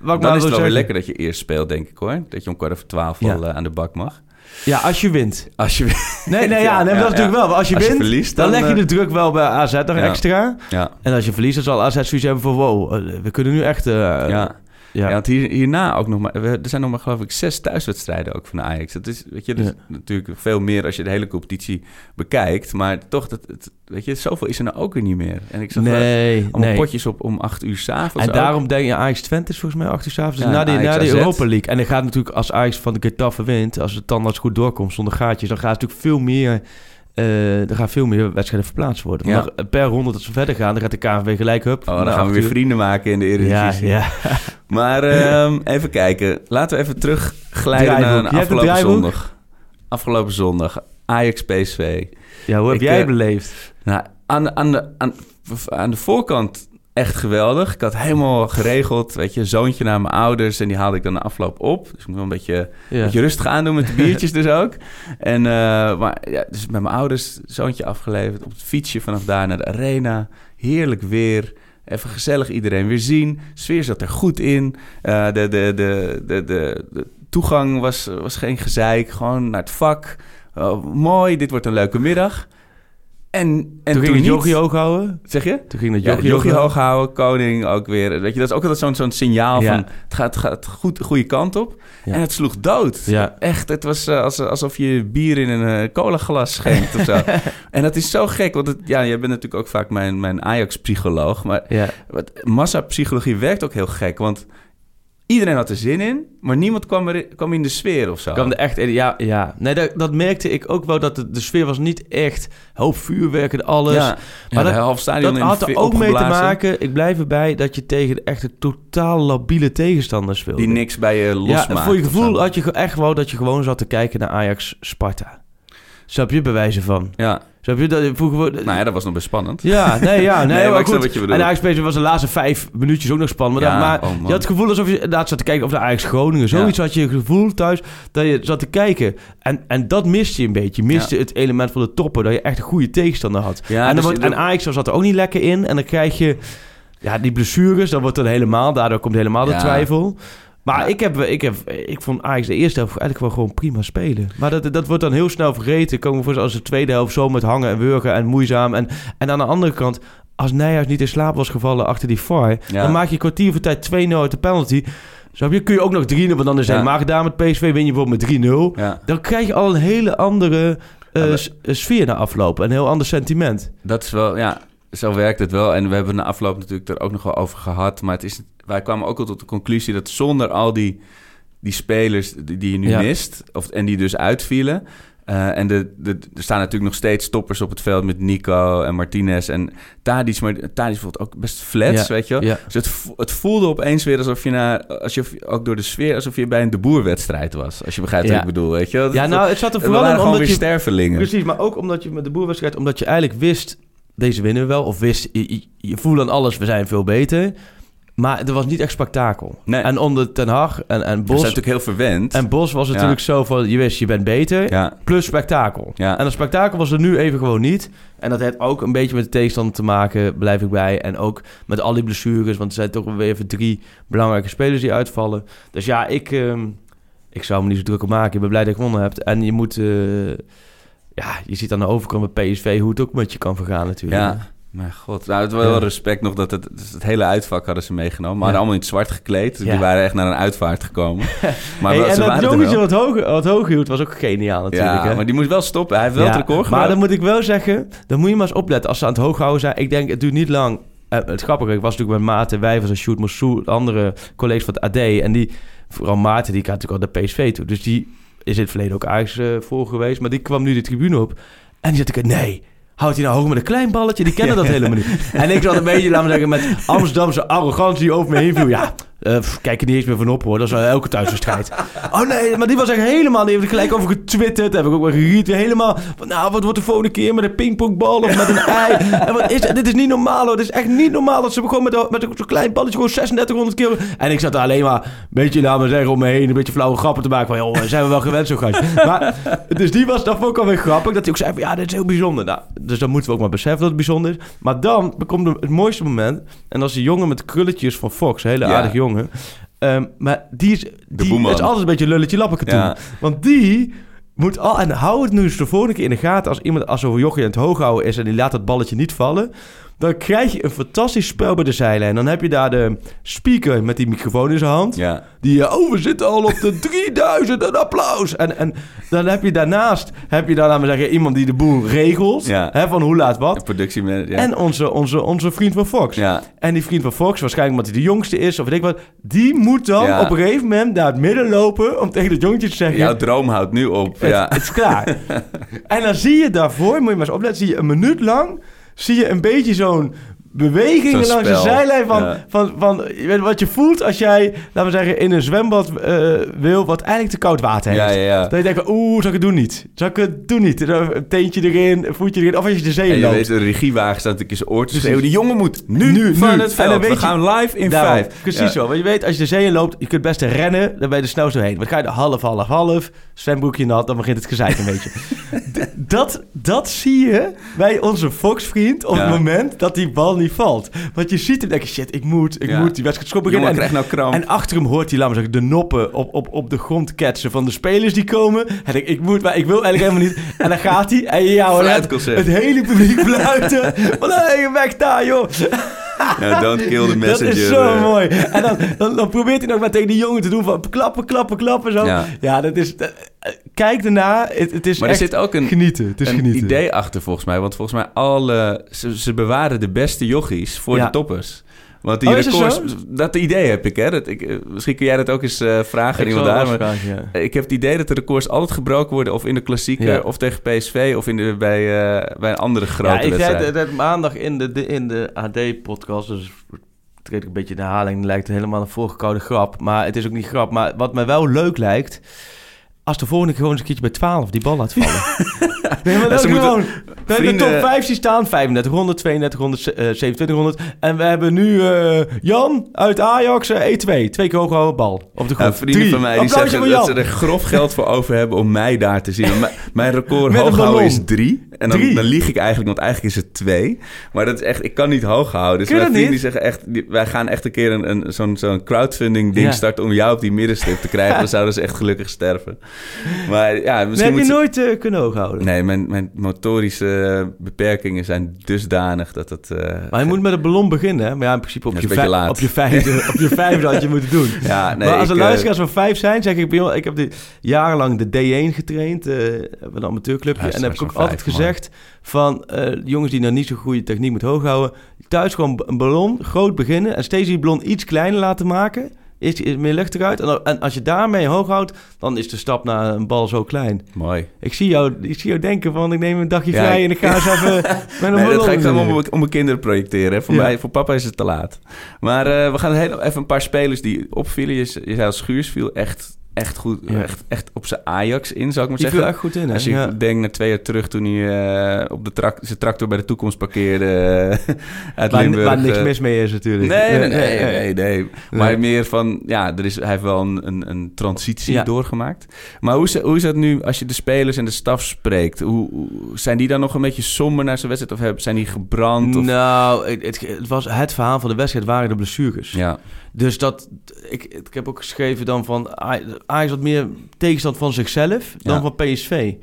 Speaker 4: wat ik
Speaker 3: Dan
Speaker 4: maar
Speaker 3: is het wel weer lekker dat je eerst speelt, denk ik hoor. Dat je om kwart over twaalf
Speaker 4: Ja.
Speaker 3: al eh, aan de bak mag.
Speaker 4: Ja, als je wint.
Speaker 3: Als je...
Speaker 4: Nee, nee, ja, nee,
Speaker 3: Ja,
Speaker 4: dat is natuurlijk wel. Als je
Speaker 3: Als je
Speaker 4: wint,
Speaker 3: verliest,
Speaker 4: dan,
Speaker 3: dan,
Speaker 4: leg je
Speaker 3: eh,
Speaker 4: de druk wel bij AZ nog extra.
Speaker 3: Ja,
Speaker 4: En als je verliest, dan zal AZ zoiets hebben van... Wow, eh, we kunnen nu echt...
Speaker 3: ja. want hier, hierna ook nog maar... we- Er zijn nog maar, geloof ik, zes thuiswedstrijden ook van de Ajax. Dat is, weet je, dat is natuurlijk veel meer als je de hele competitie bekijkt. Maar toch, dat, het, weet je, zoveel is er nou ook weer niet meer. En ik zag wel
Speaker 4: Nee,
Speaker 3: allemaal
Speaker 4: nee.
Speaker 3: potjes op om acht uur s'avonds
Speaker 4: En daarom denk je, Ajax Twente is volgens mij 8 uur s'avonds. Dus
Speaker 3: Ja,
Speaker 4: na, die, na
Speaker 3: AZ.
Speaker 4: Europa League. En dan gaat natuurlijk, als Ajax van de Getafe wint... als het tandarts goed doorkomt zonder gaatjes... dan gaat het natuurlijk veel meer... eh er gaan veel meer wedstrijden verplaatst worden.
Speaker 3: Ja.
Speaker 4: Maar per ronde dat ze verder gaan... dan gaat de KNVB gelijk up.
Speaker 3: Oh, dan
Speaker 4: na
Speaker 3: gaan we weer
Speaker 4: uur.
Speaker 3: vrienden maken in de
Speaker 4: Ja,
Speaker 3: Eredivisie.
Speaker 4: ja.
Speaker 3: Maar ehm, even kijken. Laten we even terugglijden
Speaker 4: Draaiboek.
Speaker 3: naar een afgelopen zondag. afgelopen zondag. Ajax PSV.
Speaker 4: Ja, hoe heb
Speaker 3: Ik,
Speaker 4: jij
Speaker 3: eh,
Speaker 4: beleefd?
Speaker 3: Nou, aan aan, de, aan, aan de voorkant echt geweldig. Ik had helemaal geregeld, weet je, een zoontje naar mijn ouders... en die haalde ik dan de afloop op. Dus ik moet wel een beetje,
Speaker 4: Ja.
Speaker 3: beetje rustig aandoen met de biertjes dus ook. En, eh, maar ja, dus met mijn ouders zoontje afgeleverd... op het fietsje vanaf daar naar de arena. Heerlijk weer... Even gezellig iedereen weer zien. Sfeer zat er goed in. Eh, de, de, de, de, de, de toegang was, was geen gezeik. Gewoon naar het vak. Oh, mooi, dit wordt een leuke middag. En, en
Speaker 4: toen ging het
Speaker 3: niet-
Speaker 4: jochie hoog houden.
Speaker 3: Zeg je?
Speaker 4: Toen ging het
Speaker 3: Ja,
Speaker 4: jochie,
Speaker 3: jochie
Speaker 4: hoog
Speaker 3: houden, koning ook weer. Weet je, dat is ook altijd zo'n zo'n signaal
Speaker 4: Ja.
Speaker 3: van... het gaat, gaat goed, de goede kant op.
Speaker 4: Ja.
Speaker 3: En het sloeg dood.
Speaker 4: Ja.
Speaker 3: Echt, het was eh, als, alsof je bier in een uh, colaglas schenkt of zo. en dat is zo gek, want het, ja, jij bent natuurlijk ook vaak mijn, mijn Ajax-psycholoog. Maar
Speaker 4: Ja.
Speaker 3: massapsychologie werkt ook heel gek, want... Iedereen had er zin in, maar niemand kwam, er, kwam in de sfeer of zo.
Speaker 4: Kwam er echt in. Ja, ja. Nee, dat, dat merkte ik ook wel. Dat de, de sfeer was niet echt hoop vuurwerk en alles.
Speaker 3: Ja,
Speaker 4: Maar
Speaker 3: ja,
Speaker 4: dat-
Speaker 3: half stadion
Speaker 4: Dat had er ook mee te maken. Ik blijf erbij dat je tegen de echte totaal labiele tegenstanders speelde.
Speaker 3: Die niks bij je
Speaker 4: ja,
Speaker 3: losmaakt.
Speaker 4: voor je gevoel had je echt wel dat je gewoon zat te kijken naar Ajax Sparta. Snap je bewijzen van?
Speaker 3: Ja,
Speaker 4: Snap je dat vroeger?
Speaker 3: nou ja, dat was nog best spannend.
Speaker 4: Ja, nee, ja, nee,
Speaker 3: Nee, maar
Speaker 4: goed.
Speaker 3: wat je.
Speaker 4: En Ajax was de laatste vijf minuutjes ook nog spannend. Maar,
Speaker 3: Ja,
Speaker 4: dan- maar
Speaker 3: oh,
Speaker 4: je had het gevoel alsof je inderdaad zat te kijken of de Ajax Groningen. Zoiets had je het gevoel thuis dat je zat te kijken. En, en dat miste je een beetje. Je miste
Speaker 3: Ja.
Speaker 4: het element van de toppen. Dat je echt een goede tegenstander had.
Speaker 3: Ja,
Speaker 4: en, dan
Speaker 3: dus
Speaker 4: en Ajax zat er ook niet lekker in. En dan krijg je ja, die blessures. Dat wordt dan helemaal, daardoor komt helemaal de
Speaker 3: Ja.
Speaker 4: twijfel. Maar
Speaker 3: Ja.
Speaker 4: ik, heb, ik, heb, ik vond Ajax de eerste helft eigenlijk wel gewoon prima spelen. Maar dat, dat wordt dan heel snel vergeten. Kan me voorstellen als de tweede helft zo met hangen en wurgen en moeizaam. En, en aan de andere kant, als Nijhuis niet in slaap was gevallen achter die VAR...
Speaker 3: Ja.
Speaker 4: dan maak je kwartier voor tijd 2-0 uit de penalty. Snap je? Kun je ook nog 3-0, want dan is
Speaker 3: Ja.
Speaker 4: helemaal gedaan met PSV. Win je bijvoorbeeld met 3-0.
Speaker 3: Ja.
Speaker 4: Dan krijg je al een hele andere
Speaker 3: Ja, maar-
Speaker 4: eh, sfeer na afloop. Een heel ander sentiment.
Speaker 3: Dat is wel, ja, zo werkt het wel. En we hebben na afloop natuurlijk er ook nog wel over gehad. Maar het is, wij kwamen ook al tot de conclusie dat zonder al die, die spelers die, die je nu
Speaker 4: Ja.
Speaker 3: mist, of, en die dus uitvielen. eh, en de, de, er staan natuurlijk nog steeds toppers op het veld met Nico en Martinez en Tadic. Maar Tadic voelt ook best flats,
Speaker 4: Ja,
Speaker 3: weet je wel.
Speaker 4: ja.
Speaker 3: Dus het, het voelde opeens weer alsof je, naar, als je ook door de sfeer, alsof je bij een de boerwedstrijd was. Als je begrijpt
Speaker 4: Ja.
Speaker 3: wat ik bedoel, weet je wel.
Speaker 4: Ja, nou, het zat er vooral in omdat je...
Speaker 3: stervelingen.
Speaker 4: Precies, maar ook omdat je met de boerwedstrijd... omdat je eigenlijk wist, deze winnen we wel. Of wist, je, je, je voelde aan alles, we zijn veel beter. Maar er was niet echt spektakel.
Speaker 3: Nee.
Speaker 4: En onder Ten Hag en, en Bos...
Speaker 3: zijn natuurlijk heel verwend.
Speaker 4: En Bos was
Speaker 3: Ja.
Speaker 4: natuurlijk zo van, je wist, je bent beter.
Speaker 3: ja,
Speaker 4: Plus spektakel.
Speaker 3: Ja.
Speaker 4: En dat spektakel was er nu even gewoon niet. En dat heeft ook een beetje met de tegenstander te maken, blijf ik bij. En ook met al die blessures, want er zijn toch weer even drie belangrijke spelers die uitvallen. Dus ja, ik, ehm, ik zou me niet zo druk op maken. Ik ben blij dat je gewonnen hebt. En je moet, eh, ja, je ziet aan de overkant met PSV hoe het ook met je kan vergaan natuurlijk.
Speaker 3: Ja, maar god. Nou, het was wel
Speaker 4: Ja.
Speaker 3: respect nog dat het, dus het hele uitvak hadden ze meegenomen. Maar
Speaker 4: Ja.
Speaker 3: allemaal in het zwart gekleed. Dus
Speaker 4: Ja.
Speaker 3: Die waren echt naar een uitvaart gekomen. Maar
Speaker 4: Hey,
Speaker 3: wel-
Speaker 4: en
Speaker 3: ze
Speaker 4: dat
Speaker 3: waren
Speaker 4: jongetje wat hoog, wat hoog hield was ook geniaal natuurlijk.
Speaker 3: Ja,
Speaker 4: hè?
Speaker 3: maar die moest wel stoppen. Hij heeft wel
Speaker 4: Ja,
Speaker 3: het record
Speaker 4: Maar dan moet ik wel zeggen, dan moet je maar eens opletten als ze aan het hoog houden zijn. Ik denk, het duurt niet lang. Eh, het grappige, ik was natuurlijk met Maarten Wijvers en Sjoerd Moussou, andere collega's van het AD. En die, vooral Maarten, die gaat natuurlijk al de PSV toe. Dus die is in het verleden ook Ajax eh, voor geweest. Maar die kwam nu de tribune op. En die zat ik, nee, houdt hij nou hoog met een klein balletje? Die kennen dat helemaal niet. En ik zat een beetje, laten we zeggen, met Amsterdamse arrogantie over me heen viel. Ja, pff, kijk er niet eens meer van op hoor. Dat is wel elke thuiswedstrijd. Oh nee, maar die was echt helemaal... Die heeft er gelijk over getwitterd. Heb ik ook wel geriet. Helemaal van, nou, wat wordt de volgende keer met een pingpongbal of met een ei? En wat is, dit is niet normaal hoor. Dit is echt niet normaal dat ze gewoon met, een- met zo'n klein balletje gewoon 3600 keer... En ik zat er alleen maar een beetje, we zeggen, om me heen... een beetje flauwe grappen te maken van... joh, zijn we wel gewend zo gast. Maar, dus die was, dat vond ik alweer grappig. Dat hij ook zei van, ja, dit is heel bijzonder. Nou, dus dan moeten we ook maar beseffen dat het bijzonder is. Maar dan komt het mooiste moment. En dat is die jongen met krulletjes van Fox. Een hele
Speaker 3: Ja.
Speaker 4: aardige jongen. Ehm, maar die is, die is altijd een beetje lulletje lappeke toe.
Speaker 3: Ja.
Speaker 4: Want die moet al... En hou het nu eens de volgende keer in de gaten... als iemand als zo'n jochie aan het hoog houden is... en die laat het balletje niet vallen... dan krijg je een fantastisch spel bij de zijlijn. Dan heb je daar de speaker met die microfoon in zijn hand...
Speaker 3: Ja.
Speaker 4: Die, eh, oh, we zitten al op de 3000, een applaus. En, en dan heb je daarnaast, heb je dan, laten we zeggen, iemand die de boel regelt.
Speaker 3: Ja.
Speaker 4: Hè, van hoe laat wat.
Speaker 3: productiemanager. Ja.
Speaker 4: En onze, onze, onze vriend van Fox.
Speaker 3: ja.
Speaker 4: En die vriend van Fox, waarschijnlijk omdat hij de jongste is of weet ik wat, die moet dan
Speaker 3: Ja.
Speaker 4: op een gegeven moment naar het midden lopen om tegen het jongetje te zeggen:
Speaker 3: Jouw droom houdt nu op.
Speaker 4: het,
Speaker 3: ja.
Speaker 4: het is klaar. en dan zie je daarvoor, moet je maar eens opletten, zie je een minuut lang, zie je een beetje zo'n bewegingen langs de zijlijn van,
Speaker 3: Ja.
Speaker 4: van, van wat je voelt als jij, laten we zeggen, in een zwembad eh, wil wat eigenlijk te koud water heeft.
Speaker 3: Ja, ja.
Speaker 4: Dat je denkt, oeh, zal ik het doen niet? Zal ik het doen niet? Een teentje erin, een voetje erin, of als je de zee
Speaker 3: En
Speaker 4: in
Speaker 3: je
Speaker 4: loopt.
Speaker 3: weet, een regiewagen staat natuurlijk in zijn oor te schreeuwen. Die jongen moet nu,
Speaker 4: Nu,
Speaker 3: van
Speaker 4: nu.
Speaker 3: het
Speaker 4: En
Speaker 3: veld.
Speaker 4: dan weet
Speaker 3: We
Speaker 4: je-
Speaker 3: gaan live in
Speaker 4: Daarom,
Speaker 3: vijf.
Speaker 4: Precies zo. Want je weet, als je de zee in loopt, je kunt best rennen, dan ben je er snel doorheen. Want ga je er half, half, half, zwembroekje nat, dan begint het gezeik een beetje. Dat, dat zie je bij onze Fox-vriend op het moment dat die bal niet valt. Want je ziet hem denken, shit, ik moet, ik
Speaker 3: Ja.
Speaker 4: moet die wedstrijd schoon
Speaker 3: Jongen
Speaker 4: beginnen. En,
Speaker 3: nou kramp.
Speaker 4: en achter hem hoort hij, zeggen, de noppen op, op, op de grond ketsen van de spelers die komen. En ik, ik moet, maar ik wil eigenlijk helemaal niet. En dan gaat hij en ja, hoor, het, het hele publiek fluiten. Weg daar, joh.
Speaker 3: Ja, don't kill the messenger.
Speaker 4: Dat is zo
Speaker 3: eh.
Speaker 4: mooi. En dan, dan, dan probeert hij nog maar tegen die jongen te doen van klappen, klappen, klappen. Zo. Ja,
Speaker 3: Ja.
Speaker 4: dat is... dat- eh, kijk erna. Het, het is
Speaker 3: Maar er
Speaker 4: echt
Speaker 3: zit ook een,
Speaker 4: genieten. Het is
Speaker 3: een
Speaker 4: genieten.
Speaker 3: idee achter volgens mij. Want volgens mij alle... Ze, ze bewaren de beste jochies voor
Speaker 4: Ja.
Speaker 3: de toppers. Want die
Speaker 4: Oh,
Speaker 3: records... Dat idee heb ik, hè. Dat ik, eh, misschien kun jij dat ook eens eh, vragen aan
Speaker 4: Ik
Speaker 3: iemand
Speaker 4: zal
Speaker 3: daar.
Speaker 4: wel
Speaker 3: Maar
Speaker 4: vragen, ja.
Speaker 3: ik heb het idee dat de records altijd gebroken worden... of in de klassieker,
Speaker 4: Ja.
Speaker 3: of tegen PSV... of in de, bij, eh, bij een andere grote
Speaker 4: Ja, ik zei
Speaker 3: wedstrijd.
Speaker 4: het, het maandag in de, de- in de AD-podcast, dus treed ik een beetje de herhaling, lijkt het helemaal een voorgekoude grap. Maar het is ook niet grap. Maar wat mij wel leuk lijkt, als de volgende keer gewoon eens een keertje bij 12 die bal laat vallen. nee, maar dat is gewoon... De, de
Speaker 3: vrienden-
Speaker 4: top 5 die staan 3500, 3200, eh, 2700. En we hebben nu eh, Jan uit Ajax, eh, E2. Twee keer houden bal op de grond.
Speaker 3: vrienden
Speaker 4: Drie.
Speaker 3: van mij die
Speaker 4: Applausje
Speaker 3: zeggen dat ze er grof geld voor over hebben om mij daar te zien. Mijn- record hoog houden is drie. En dan,
Speaker 4: Drie.
Speaker 3: dan lieg ik eigenlijk, want eigenlijk is het twee. Maar dat is echt, ik kan niet hoog houden. Dus
Speaker 4: Kun je
Speaker 3: mijn
Speaker 4: dat
Speaker 3: vrienden
Speaker 4: niet?
Speaker 3: die zeggen echt, die- wij gaan echt een keer een, een, zo'n, zo'n crowdfunding ding
Speaker 4: Ja.
Speaker 3: starten om jou op die middenstip te krijgen. Dan zouden ze echt gelukkig sterven. Maar ja,
Speaker 4: Nee,
Speaker 3: misschien
Speaker 4: heb je
Speaker 3: moet
Speaker 4: nooit eh, kunnen hoog houden.
Speaker 3: Nee, mijn, mijn motorische beperkingen zijn dusdanig dat het... eh,
Speaker 4: Maar je moet met een ballon beginnen, hè? Maar ja, in principe op, je, op je vijfde, op je vijfde had je moeten doen.
Speaker 3: Ja, nee,
Speaker 4: maar als er
Speaker 3: eh,
Speaker 4: luisteraars van vijf zijn, zeg ik... Ik heb die jarenlang de D1 getraind, met een amateurclubje. En dan heb ik ook altijd
Speaker 3: vijf,
Speaker 4: gezegd... van jongens die nou niet zo goede techniek moeten hoog houden... thuis gewoon een ballon groot beginnen... en steeds die ballon iets kleiner laten maken... Is is meer lucht eruit. En, dan- en als je daarmee hoog houdt, dan is de stap naar een bal zo klein.
Speaker 3: Mooi.
Speaker 4: Ik zie jou, ik zie jou denken van, ik neem een dagje
Speaker 3: Ja,
Speaker 4: vrij en ik ga eens even met een
Speaker 3: Nee, dat ga ik op, op mijn kinderen projecteren. Voor,
Speaker 4: Ja.
Speaker 3: mij, voor papa is het te laat. Maar eh, we gaan heel, even een paar spelers die opvielen. Je, je zei Schuurs viel echt, echt goed,
Speaker 4: Ja.
Speaker 3: echt, echt op zijn Ajax in, zou ik maar
Speaker 4: Die viel
Speaker 3: zeggen.
Speaker 4: echt goed in, hè?
Speaker 3: Als je
Speaker 4: Ja.
Speaker 3: denkt naar twee jaar terug toen hij eh, op de zijn tractor bij de toekomst parkeerde eh, uit
Speaker 4: Waar,
Speaker 3: Limburg.
Speaker 4: waar niks
Speaker 3: eh,
Speaker 4: mis mee is natuurlijk.
Speaker 3: Nee, nee, nee, nee, nee. Maar meer van, ja, er is, hij heeft wel een, een, een transitie
Speaker 4: Ja.
Speaker 3: doorgemaakt. Maar hoe is, hoe is dat nu als je de spelers en de staf spreekt? Hoe, zijn die dan nog een beetje somber naar zijn wedstrijd? Of zijn die gebrand? Of,
Speaker 4: Nou, het, het was het verhaal van de wedstrijd waren de blessures.
Speaker 3: ja.
Speaker 4: Dus dat, ik, ik heb ook geschreven dan van Ajax had meer tegenstand van zichzelf dan
Speaker 3: Ja.
Speaker 4: van PSV.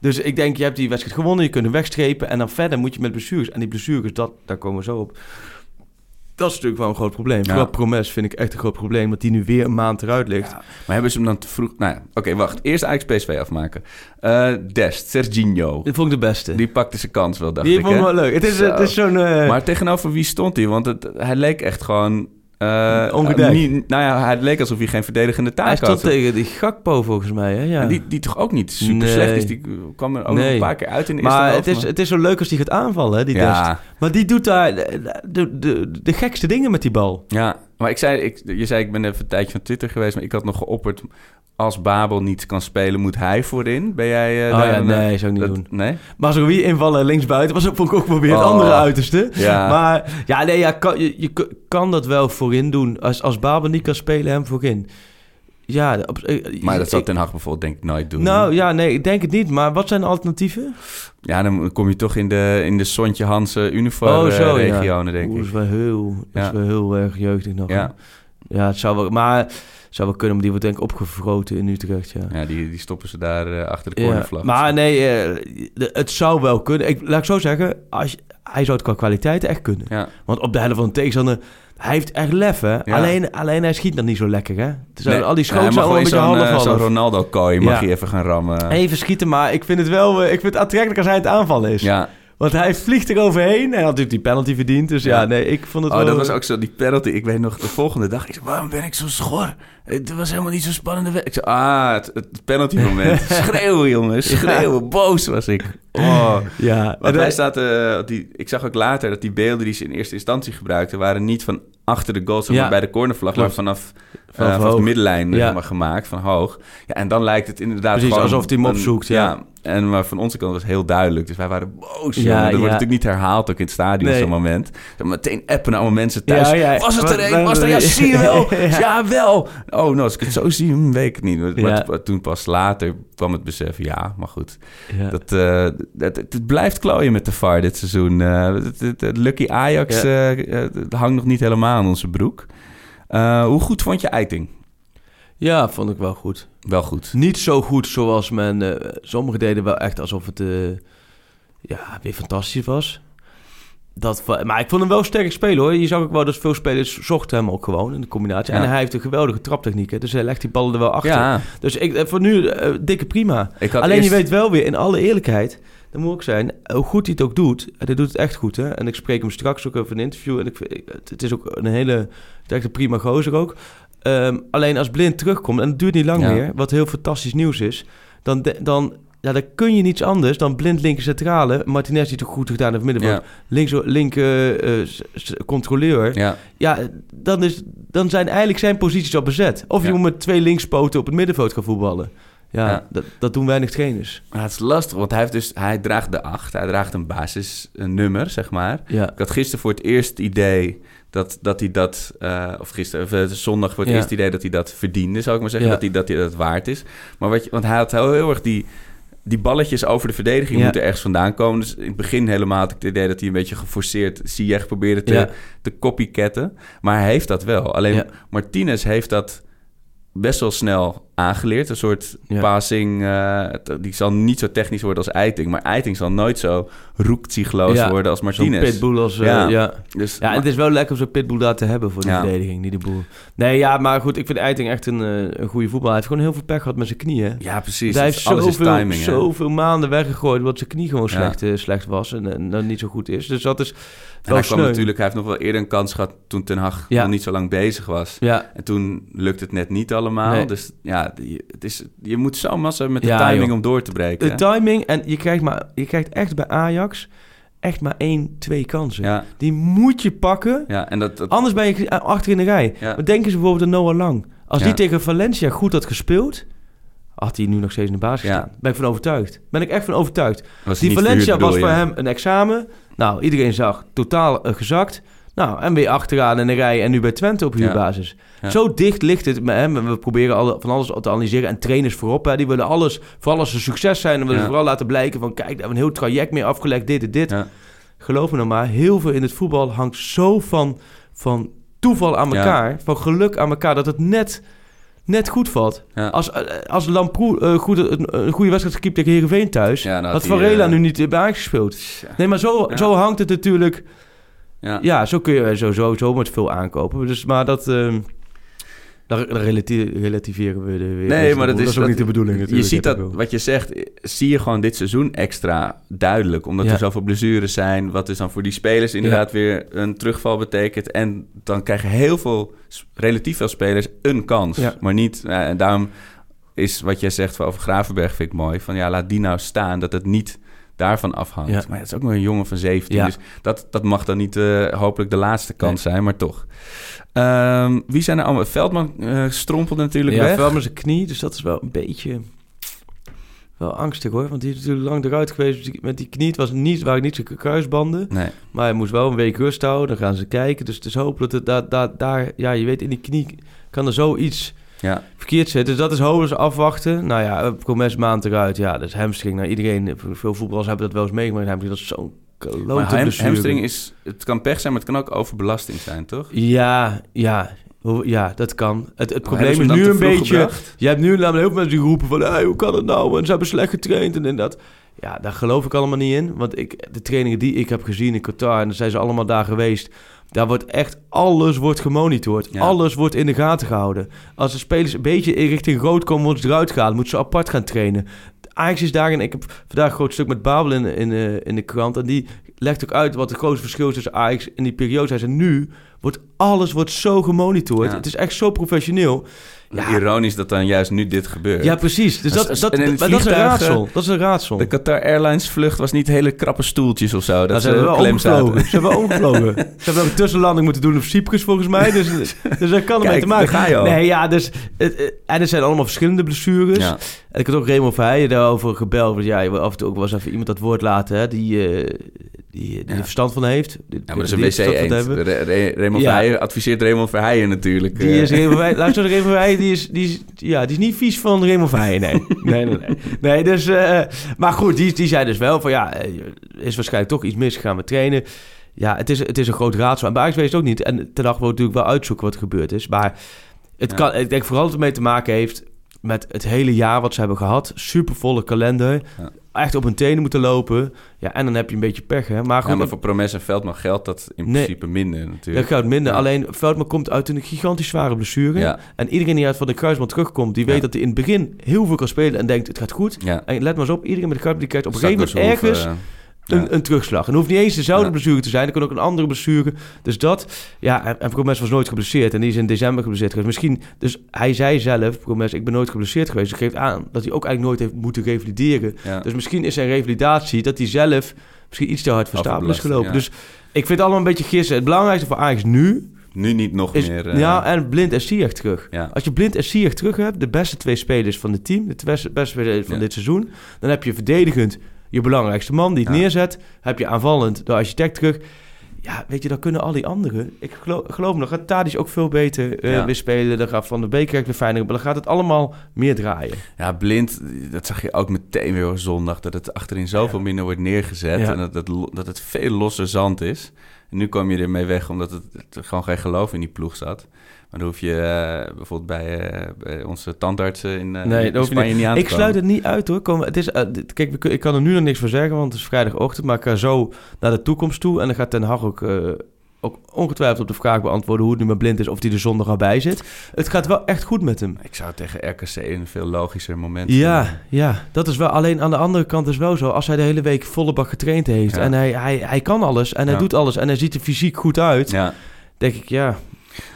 Speaker 4: Dus ik denk, je hebt die wedstrijd gewonnen, je kunt hem wegstrepen en dan verder moet je met blessures. En die blessures, dat, daar komen we zo op. Dat is natuurlijk wel een groot probleem.
Speaker 3: Ja.
Speaker 4: Promes vind ik echt een groot probleem, dat die nu weer een maand eruit ligt.
Speaker 3: Maar hebben ze hem dan te vroeg... Nou ja, oké, wacht. Eerst Ajax PSV afmaken. Eh Dest, Serginho.
Speaker 4: Dat vond ik de beste.
Speaker 3: Die pakte zijn kans wel, dacht
Speaker 4: Die
Speaker 3: ik,
Speaker 4: vond ik wel leuk. Het is,
Speaker 3: Zo.
Speaker 4: het is zo'n... eh,
Speaker 3: Maar tegenover wie stond hij? Want het, hij leek echt gewoon... eh,
Speaker 4: Ongedekt.
Speaker 3: niet- nou ja, hij leek alsof hij geen verdedigende taak
Speaker 4: hij stond
Speaker 3: had.
Speaker 4: tegen die Gakpo volgens mij, hè? Ja.
Speaker 3: En die, die toch ook niet super
Speaker 4: Nee.
Speaker 3: slecht is. Die kwam er ook
Speaker 4: Nee.
Speaker 3: een paar keer uit in de eerste
Speaker 4: maar
Speaker 3: helft.
Speaker 4: het is, het is zo leuk als die gaat aanvallen, hè, die Dest.
Speaker 3: ja,
Speaker 4: Maar die doet daar de, de, de, de gekste dingen met die bal.
Speaker 3: ja, maar ik zei, ik, je zei ik ben even een tijdje van Twitter geweest, maar ik had nog geopperd... als Babel niet kan spelen, moet hij voorin. Ben jij... eh,
Speaker 4: Oh
Speaker 3: daar
Speaker 4: ja,
Speaker 3: een-
Speaker 4: nee, zou ik niet
Speaker 3: dat-
Speaker 4: doen.
Speaker 3: Nee?
Speaker 4: Maar zo wie invallen linksbuiten was ook, vond ik ook wel weer het
Speaker 3: Oh.
Speaker 4: andere uiterste.
Speaker 3: Ja.
Speaker 4: Maar ja, nee, ja, kan, je, je kan dat wel voorin doen. Als, als Babel niet kan spelen, hem voorin. Ja, op, eh,
Speaker 3: Maar dat
Speaker 4: ik-
Speaker 3: Ten Hag bijvoorbeeld denk ik nooit doen.
Speaker 4: Nou ja, nee, ik denk het niet. Maar wat zijn de alternatieven?
Speaker 3: Ja, dan kom je toch in de, in de Sontje Hansen uniform
Speaker 4: Oh, zo, ja.
Speaker 3: regionen, denk
Speaker 4: dat
Speaker 3: ik.
Speaker 4: is wel heel, dat is
Speaker 3: Ja.
Speaker 4: wel heel erg jeugdig nog.
Speaker 3: Ja.
Speaker 4: ja, het zou wel, maar zou wel kunnen, maar die wordt denk ik opgevroten in Utrecht, ja.
Speaker 3: Ja, die, die stoppen ze daar eh, achter de
Speaker 4: Ja,
Speaker 3: cornervlag.
Speaker 4: maar nee, eh, de- het zou wel kunnen. Ik, laat ik zo zeggen, als, je- hij zou het qua kwaliteit echt kunnen.
Speaker 3: Ja,
Speaker 4: Want op de helft van de tegenstander, hij heeft echt lef, hè?
Speaker 3: Ja.
Speaker 4: Alleen, alleen hij schiet dan niet zo lekker, hè?
Speaker 3: Nee,
Speaker 4: al die schoten zijn allemaal een
Speaker 3: gewoon
Speaker 4: beetje
Speaker 3: zo'n,
Speaker 4: half
Speaker 3: eh, zo'n Ronaldo-kooi mag
Speaker 4: Ja.
Speaker 3: je even gaan rammen.
Speaker 4: Even schieten, maar ik vind het wel ik vind het aantrekkelijk als hij het aanvallen is.
Speaker 3: Ja,
Speaker 4: Want hij vliegt er overheen en hij had natuurlijk die penalty verdiend. Dus ja, nee, ik vond het
Speaker 3: oh,
Speaker 4: wel...
Speaker 3: dat was ook zo, die penalty. Ik weet nog, de volgende dag, ik zei, waarom ben ik zo schor? Het was helemaal niet zo'n spannende wedstrijd. Ik zei, ah, het, het penalty moment. Schreeuwen, jongens. Schreeuwen. Boos was ik. Oh.
Speaker 4: Ja,
Speaker 3: Want
Speaker 4: en,
Speaker 3: wij
Speaker 4: eh,
Speaker 3: eh, die, ik zag ook later dat die beelden die ze in eerste instantie gebruikten... waren niet van achter de goal, zeg maar,
Speaker 4: Ja.
Speaker 3: bij de cornervlag... maar
Speaker 4: Klopt.
Speaker 3: vanaf,
Speaker 4: Vanaf
Speaker 3: eh, vanaf de middenlijn
Speaker 4: Ja.
Speaker 3: zeg maar, gemaakt, van hoog. Ja, en dan lijkt het inderdaad
Speaker 4: Precies,
Speaker 3: gewoon...
Speaker 4: alsof hij hem opzoekt, ja.
Speaker 3: En maar van onze kant was het heel duidelijk. Dus wij waren boos.
Speaker 4: Ja,
Speaker 3: Ja, dat wordt natuurlijk niet herhaald ook in het stadion
Speaker 4: Nee.
Speaker 3: zo'n moment. Meteen appen naar allemaal mensen thuis.
Speaker 4: Ja, ja.
Speaker 3: Was het er een? Was er? Ja, zie je wel.
Speaker 4: Ja.
Speaker 3: Ja, wel. Oh, nou, als ik het zo zie, hm, weet ik het niet. Maar toen pas later kwam het besef, ja, maar goed.
Speaker 4: ja.
Speaker 3: Dat, eh, het, het, het blijft klooien met de VAR dit seizoen. Eh, het, het- het Lucky Ajax
Speaker 4: Ja.
Speaker 3: eh, het hangt nog niet helemaal aan onze broek. Eh, hoe goed vond je Eiting?
Speaker 4: ja, vond ik wel goed.
Speaker 3: Wel goed.
Speaker 4: Niet zo goed zoals men... eh sommigen deden wel echt alsof het... eh, ja, weer fantastisch was. Dat, maar ik vond hem wel sterk spelen hoor. Je zag ook wel dat veel spelers zochten hem ook gewoon in de combinatie.
Speaker 3: Ja.
Speaker 4: En hij heeft een geweldige traptechniek. Hè? Dus hij legt die ballen er wel achter.
Speaker 3: Ja,
Speaker 4: Dus ik, eh, voor nu, dikke prima.
Speaker 3: ik
Speaker 4: Alleen
Speaker 3: eerst-
Speaker 4: je weet wel weer, in alle eerlijkheid, dat moet ook zijn, hoe goed hij het ook doet. En hij doet het echt goed, hè. En ik spreek hem straks ook over een interview. En ik, ik- het, het is ook een hele, het is echt een prima gozer ook. Ehm, alleen als Blind terugkomt, en het duurt niet lang
Speaker 3: Ja.
Speaker 4: meer, wat heel fantastisch nieuws is, dan, de- dan, ja, dan kun je niets anders dan Blind linker centrale, Martinez die het ook goed gedaan heeft middenveld,
Speaker 3: Ja,
Speaker 4: links, linker eh, s- controleur.
Speaker 3: ja.
Speaker 4: Ja, dan, is, dan zijn eigenlijk zijn posities al bezet. Of je moet met twee linkspoten op het middenveld gaan voetballen. Ja,
Speaker 3: Ja.
Speaker 4: Dat, dat doen weinig trainers.
Speaker 3: Maar het is lastig, want hij, heeft dus, hij draagt de 8. Hij draagt een basisnummer, zeg maar.
Speaker 4: Ja.
Speaker 3: Ik had gisteren voor het eerst het idee dat, dat hij dat... eh, of gisteren, of, eh, zondag voor het
Speaker 4: Ja.
Speaker 3: eerst idee dat hij dat verdiende, zou ik maar zeggen. Dat, hij, dat hij dat waard is. Maar wat je, want hij had heel, heel erg die... Die balletjes over de verdediging moeten ergens vandaan komen. Dus in het begin helemaal had ik het idee dat hij een beetje geforceerd Ziyech probeerde te, te copycatten. Maar hij heeft dat wel. Alleen. Martinez heeft dat best wel snel aangeleerd. Een soort
Speaker 4: Ja.
Speaker 3: passing. eh, die zal niet zo technisch worden als Eiting. Maar Eiting zal nooit zo roekzichtloos
Speaker 4: Ja,
Speaker 3: worden als
Speaker 4: Zo'n
Speaker 3: Martinez.
Speaker 4: pitbull als... eh,
Speaker 3: Ja.
Speaker 4: ja.
Speaker 3: Dus,
Speaker 4: Ja, het is wel lekker om zo'n pitbull daar te hebben voor de verdediging, niet de boel. Nee, ja, maar goed, ik vind Eiting echt een, eh, een goede voetbal. Hij heeft gewoon heel veel pech gehad met zijn knieën.
Speaker 3: ja, precies.
Speaker 4: hij heeft
Speaker 3: alles is
Speaker 4: zoveel,
Speaker 3: timing.
Speaker 4: zoveel maanden weggegooid omdat zijn knie gewoon slecht, slecht was en, en dan niet zo goed is. Dus dat is
Speaker 3: En
Speaker 4: wel
Speaker 3: hij kwam natuurlijk, hij heeft nog wel eerder een kans gehad toen Ten Hag
Speaker 4: Ja.
Speaker 3: nog niet zo lang bezig was.
Speaker 4: Ja,
Speaker 3: En toen lukt het net niet allemaal.
Speaker 4: Nee.
Speaker 3: Dus ja, je, het is, je moet zo massa met de
Speaker 4: Ja,
Speaker 3: timing
Speaker 4: joh.
Speaker 3: om door te breken.
Speaker 4: de timing en je krijgt, maar, je krijgt echt bij Ajax echt maar één, twee kansen.
Speaker 3: ja,
Speaker 4: Die moet je pakken,
Speaker 3: ja, en dat, dat
Speaker 4: anders ben je achter in de rij.
Speaker 3: Ja.
Speaker 4: Maar denken ze bijvoorbeeld aan Noah Lang. Als die tegen Valencia goed had gespeeld, had hij nu nog steeds in de basis
Speaker 3: Ja.
Speaker 4: gestaan. Ben ik van overtuigd. Ben ik echt van overtuigd. Die Valencia was voor hem een examen. Nou, iedereen zag totaal eh, gezakt. Nou, en weer achteraan in de rij en nu bij Twente op huurbasis.
Speaker 3: Ja.
Speaker 4: Zo dicht ligt het met hem. We proberen alle, van alles te analyseren. En trainers voorop, hè, die willen alles, vooral als ze succes zijn... dan willen
Speaker 3: Ja.
Speaker 4: vooral laten blijken van... kijk, daar hebben we een heel traject mee afgelegd, dit en dit. Geloof me nou maar, heel veel in het voetbal hangt zo van, van toeval aan elkaar... van geluk aan elkaar, dat het net, net goed valt.
Speaker 3: Ja.
Speaker 4: Als, eh, als Lamproe eh, goed, een, een goede wedstrijd gekiept tegen Heerenveen thuis...
Speaker 3: Ja, dan had
Speaker 4: Varela
Speaker 3: eh,
Speaker 4: nu niet bij Ajax gespeeld.
Speaker 3: Tja.
Speaker 4: Nee, maar zo, zo hangt het natuurlijk...
Speaker 3: Ja.
Speaker 4: Ja, zo kun je sowieso zo met veel aankopen. Dus, maar dat... relati- relativeren we de weer.
Speaker 3: Nee, maar dat is,
Speaker 4: dat is ook niet de bedoeling
Speaker 3: Je
Speaker 4: natuurlijk.
Speaker 3: ziet dat, wat je zegt, eh, zie je gewoon dit seizoen extra duidelijk. Omdat
Speaker 4: Ja.
Speaker 3: er zoveel blessures zijn. Wat dus dan voor die spelers inderdaad weer een terugval betekent. En dan krijgen heel veel, relatief veel spelers een kans.
Speaker 4: Ja.
Speaker 3: Maar niet, eh, en daarom is wat jij zegt over Gravenberg vind ik mooi. Van ja, laat die nou staan. Dat het niet daarvan afhangt.
Speaker 4: Ja.
Speaker 3: Maar het is ook nog een jongen van 17.
Speaker 4: Ja.
Speaker 3: Dus dat, dat mag dan niet eh, hopelijk de laatste kans zijn, maar toch. Ehm, wie zijn er allemaal? Veldman eh, strompelde natuurlijk
Speaker 4: ja,
Speaker 3: weg.
Speaker 4: met zijn knie. Dus dat is wel een beetje... Wel angstig hoor. Want die is natuurlijk lang eruit geweest. Met die knie het was niet, waren niet zijn kruisbanden.
Speaker 3: Nee.
Speaker 4: Maar hij moest wel een week rust houden. Dan gaan ze kijken. Dus het is hopen dat het daar... daar, daar ja, je weet, in die knie kan er zoiets
Speaker 3: Ja.
Speaker 4: verkeerd zitten. Dus dat is ze afwachten. Nou ja, Promes maand eruit. Ja, dus hamstring. Nou, iedereen, veel voetballers hebben dat wel eens meegemaakt. Hamstring, dat is zo'n klote
Speaker 3: hamstring is, het kan pech zijn, maar het kan ook overbelasting zijn, toch?
Speaker 4: Ja, ja. Ja, dat kan. Het, het probleem is nu een beetje...
Speaker 3: gebracht?
Speaker 4: Je hebt nu namelijk heel veel mensen die roepen van... Hey, hoe kan het nou? En ze hebben slecht getraind en, en dat. Ja, daar geloof ik allemaal niet in. Want ik, de trainingen die ik heb gezien in Qatar... en dan zijn ze allemaal daar geweest... daar wordt echt... Alles wordt gemonitord.
Speaker 3: Ja.
Speaker 4: Alles wordt in de gaten gehouden. Als de spelers een beetje in richting rood komen... worden ze eruit gehaald. Moeten ze apart gaan trainen. Ajax is daarin... Ik heb vandaag een groot stuk met Babel in, in, eh, in de krant... en die legt ook uit wat het grootste verschil is tussen Ajax in die periode zijn ze nu. Wordt alles wordt zo gemonitord.
Speaker 3: Ja.
Speaker 4: Het is echt zo professioneel. Ja.
Speaker 3: Ironisch dat dan juist nu dit gebeurt.
Speaker 4: Ja, precies. Dus dat,
Speaker 3: Als-
Speaker 4: dat, dat, is een raadsel. Dat is een raadsel.
Speaker 3: De Qatar Airlines vlucht was niet hele krappe stoeltjes of zo. Dat
Speaker 4: Nou,
Speaker 3: ze
Speaker 4: hebben wel omgevlogen. Ze hebben omgevlogen. Ze hebben een tussenlanding moeten doen op Cyprus volgens mij. Dus, dus dat kan ermee te maken.
Speaker 3: ga je al.
Speaker 4: Nee, ja, dus... Het, het- en er zijn allemaal verschillende blessures.
Speaker 3: Ja.
Speaker 4: En ik had ook Raymond Verheijen daarover gebeld. Want ja, af en toe ook wel eens even iemand dat woord laten... Hè, die, eh, die, die
Speaker 3: Ja.
Speaker 4: er verstand van heeft. Die-
Speaker 3: Ja, maar dat is een wc-eend. Re- Re- Raymond
Speaker 4: Ja.
Speaker 3: Verheijen adviseert Raymond Verheijen natuurlijk.
Speaker 4: Die
Speaker 3: eh.
Speaker 4: is Raymond Verheijen... Luister, Raymond Verheijen, die is, die, is, ja, die is niet vies van Raymond Verheijen, nee. Nee, nee, nee. nee dus, eh, maar goed, die, die zei dus wel van... Ja, eh, is waarschijnlijk toch iets misgegaan met trainen. Ja, het is, het is een groot raadsel. En bij Ajax weet het ook niet. En ten dag wil natuurlijk wel uitzoeken wat er gebeurd is. Maar het kan, ik denk vooral dat het ermee te maken heeft... met het hele jaar wat ze hebben gehad. Supervolle kalender.
Speaker 3: Ja.
Speaker 4: Echt op hun tenen moeten lopen. Ja, en dan heb je een beetje pech, hè. Maar goed,
Speaker 3: Ja, maar voor Promes en Veldman geldt dat in
Speaker 4: Nee.
Speaker 3: principe minder
Speaker 4: dat
Speaker 3: natuurlijk.
Speaker 4: gaat minder.
Speaker 3: Ja.
Speaker 4: Alleen Veldman komt uit een gigantisch zware blessure. En iedereen die uit van de kruisband terugkomt, die weet dat hij in het begin heel veel kan spelen en denkt het gaat goed. En let maar eens op, iedereen met de kruisband die krijgt op een gegeven moment ergens
Speaker 3: eh,
Speaker 4: een,
Speaker 3: ja.
Speaker 4: een terugslag. En hoeft niet eens dezelfde blessure te zijn, het kan ook een andere blessure. Dus dat, ja, en, en Promes was nooit geblesseerd en die is in december geblesseerd geweest. Misschien, dus hij zei zelf, Promes, ik ben nooit geblesseerd geweest. Dat geeft aan dat hij ook eigenlijk nooit heeft moeten revalideren. Dus misschien is zijn revalidatie dat hij zelf misschien iets te hard van stapel is gelopen. Dus ik vind het allemaal een beetje gissen. Het belangrijkste voor Ajax nu
Speaker 3: Nu niet nog
Speaker 4: is,
Speaker 3: meer. eh,
Speaker 4: ja, en Blind en Ziyech terug.
Speaker 3: ja.
Speaker 4: Als je Blind en Ziyech terug hebt, de beste twee spelers van het team, de beste, beste spelers van
Speaker 3: Ja.
Speaker 4: dit seizoen, dan heb je verdedigend je belangrijkste man die het
Speaker 3: Ja.
Speaker 4: neerzet. Heb je aanvallend de architect terug. Ja, weet je, dan kunnen al die anderen. Ik geloof, geloof me, dan gaat Tadic ook veel beter
Speaker 3: Ja.
Speaker 4: weer spelen. Dan gaat Van de Beek weer fijner. Maar dan gaat het allemaal meer draaien.
Speaker 3: Ja, blind, dat zag je ook meteen weer op zondag. Dat het achterin zoveel minder wordt neergezet. En dat het, dat het veel losse zand is. En nu kwam je ermee weg omdat het, het gewoon geen geloof in die ploeg zat. Maar dan hoef je eh, bijvoorbeeld bij, eh, bij onze tandartsen in, eh,
Speaker 4: Nee,
Speaker 3: in
Speaker 4: dat hoef je
Speaker 3: Spanje niet aan te
Speaker 4: Ik
Speaker 3: komen.
Speaker 4: sluit het niet uit hoor. Kom, het is, dit- kijk, ik kan er nu nog niks voor zeggen, want het is vrijdagochtend. Maar ik ga zo naar de toekomst toe. En dan gaat Ten Hag ook, ook ongetwijfeld op de vraag beantwoorden hoe het nu met blind is. Of hij er zondag al bij zit. Het gaat wel echt goed met hem.
Speaker 3: Ik zou tegen RKC een veel logischer moment
Speaker 4: Ja, ja, dat is wel. Alleen aan de andere kant is wel zo. Als hij de hele week volle bak getraind heeft.
Speaker 3: Ja.
Speaker 4: En hij, hij, hij kan alles. En hij doet alles. En hij ziet er fysiek goed uit.
Speaker 3: Ja.
Speaker 4: Denk ik, ja,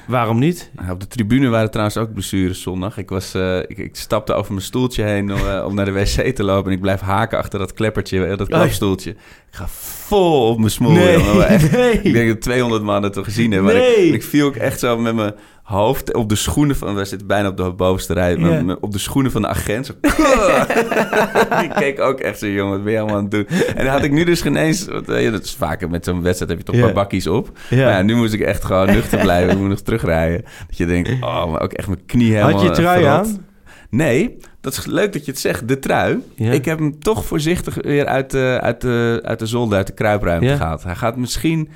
Speaker 4: waarom niet?
Speaker 3: Ja, Op de tribune waren trouwens ook blessures zondag. Ik, was, eh, ik, ik stapte over mijn stoeltje heen om, eh, om naar de wc te lopen. En ik blijf haken achter dat kleppertje, eh, dat klapstoeltje. Ik ga vol op mijn smoel.
Speaker 4: Nee.
Speaker 3: Ik denk dat 200 man het toch gezien hebben.
Speaker 4: Nee.
Speaker 3: ik, ik viel ook echt zo met mijn hoofd op de schoenen van... We zitten bijna op de bovenste rij. maar op de schoenen van de agent. Zo, ik keek ook echt zo, jongen, wat ben je allemaal aan het doen? En dan had ik nu dus geen eens... want, eh, ja, dat is vaker met zo'n wedstrijd, heb je toch een paar bakkies op. Maar ja, nu moest ik echt gewoon nuchter blijven. Ik moet nog terugrijden. Dat je denkt, oh, maar ook echt mijn knie helemaal
Speaker 4: Had je trui
Speaker 3: verrot.
Speaker 4: aan?
Speaker 3: Nee, dat is leuk dat je het zegt. De trui.
Speaker 4: Ja.
Speaker 3: Ik heb hem toch voorzichtig weer uit de, uit de, uit de zolder, uit de kruipruimte gehaald. Hij gaat misschien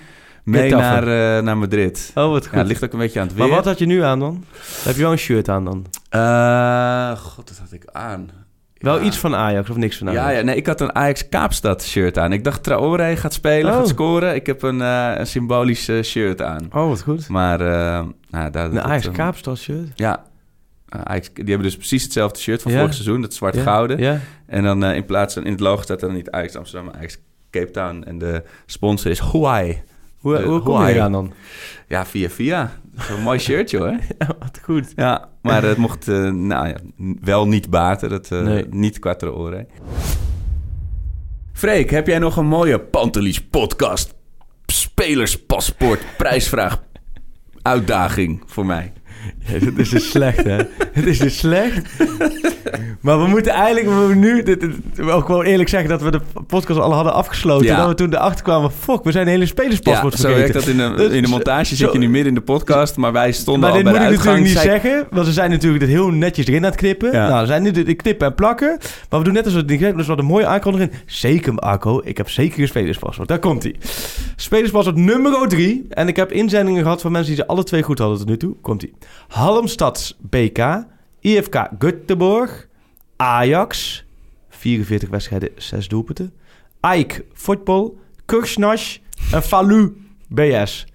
Speaker 3: mee naar, eh, naar Madrid.
Speaker 4: Oh, wat
Speaker 3: Ja,
Speaker 4: goed.
Speaker 3: het ligt ook een beetje aan het weer.
Speaker 4: maar wat had je nu aan dan? Heb je wel een shirt aan dan?
Speaker 3: Eh, God, dat had ik aan.
Speaker 4: Wel
Speaker 3: Ja.
Speaker 4: iets van Ajax of niks van Ajax?
Speaker 3: Ja, ja, nee, ik had een Ajax Kaapstad shirt aan. Ik dacht Traoré gaat spelen,
Speaker 4: Oh.
Speaker 3: gaat scoren. Ik heb een, eh, een symbolisch shirt aan.
Speaker 4: Oh, wat goed.
Speaker 3: Maar, nou, daar,
Speaker 4: Een Ajax Kaapstad shirt?
Speaker 3: Ja. Ajax, die hebben dus precies hetzelfde shirt van
Speaker 4: Ja.
Speaker 3: vorig seizoen, dat zwart-gouden.
Speaker 4: Ja.
Speaker 3: En dan in plaats van in het logo staat er dan niet Ajax Amsterdam, maar Ajax Cape Town. En de sponsor is Hawaii.
Speaker 4: Hoe,
Speaker 3: Eh,
Speaker 4: hoe kom je eraan dan?
Speaker 3: Ja, via via. Zo'n mooi shirtje hoor.
Speaker 4: Ja, wat goed.
Speaker 3: Ja, maar het mocht eh, nou ja, wel niet baten. Dat, eh,
Speaker 4: Nee.
Speaker 3: Niet qua oren. Freek, heb jij nog een mooie Pantelis podcast spelerspaspoort prijsvraag uitdaging voor mij?
Speaker 4: Ja, dat is dus slecht, hè? Het is dus slecht. Maar we moeten eigenlijk we nu dit, dit- wel gewoon eerlijk zeggen dat we de podcast al hadden afgesloten.
Speaker 3: Ja.
Speaker 4: En dat we toen erachter kwamen, fuck, we zijn een hele
Speaker 3: Ja,
Speaker 4: spelerspaspoort
Speaker 3: zo
Speaker 4: vergeten.
Speaker 3: werkt dat in de,
Speaker 4: Dus-
Speaker 3: in de montage. Zit
Speaker 4: zo-
Speaker 3: je nu midden in de podcast, maar wij stonden
Speaker 4: Maar
Speaker 3: al
Speaker 4: dit
Speaker 3: bij
Speaker 4: moet
Speaker 3: de
Speaker 4: ik
Speaker 3: uitgang.
Speaker 4: natuurlijk niet
Speaker 3: Zei-
Speaker 4: zeggen, want we zijn natuurlijk dit heel netjes erin aan het knippen.
Speaker 3: Ja.
Speaker 4: Nou, we zijn nu dit dit knippen en plakken. Maar we doen net als we het niet knippen, dus hadden een mooie aankondiging. Zeker, Arco, ik heb zeker een spelerspaspoort. Daar komt hij. Spelerspaspoort nummer 3. En ik heb inzendingen gehad van mensen die ze alle twee goed hadden tot nu toe. Komt hij. Halmstads BK, IFK Göteborg, Ajax, 44 wedstrijden, 6 doelpunten. AIK Voetbal, Kursnash en Falu BS.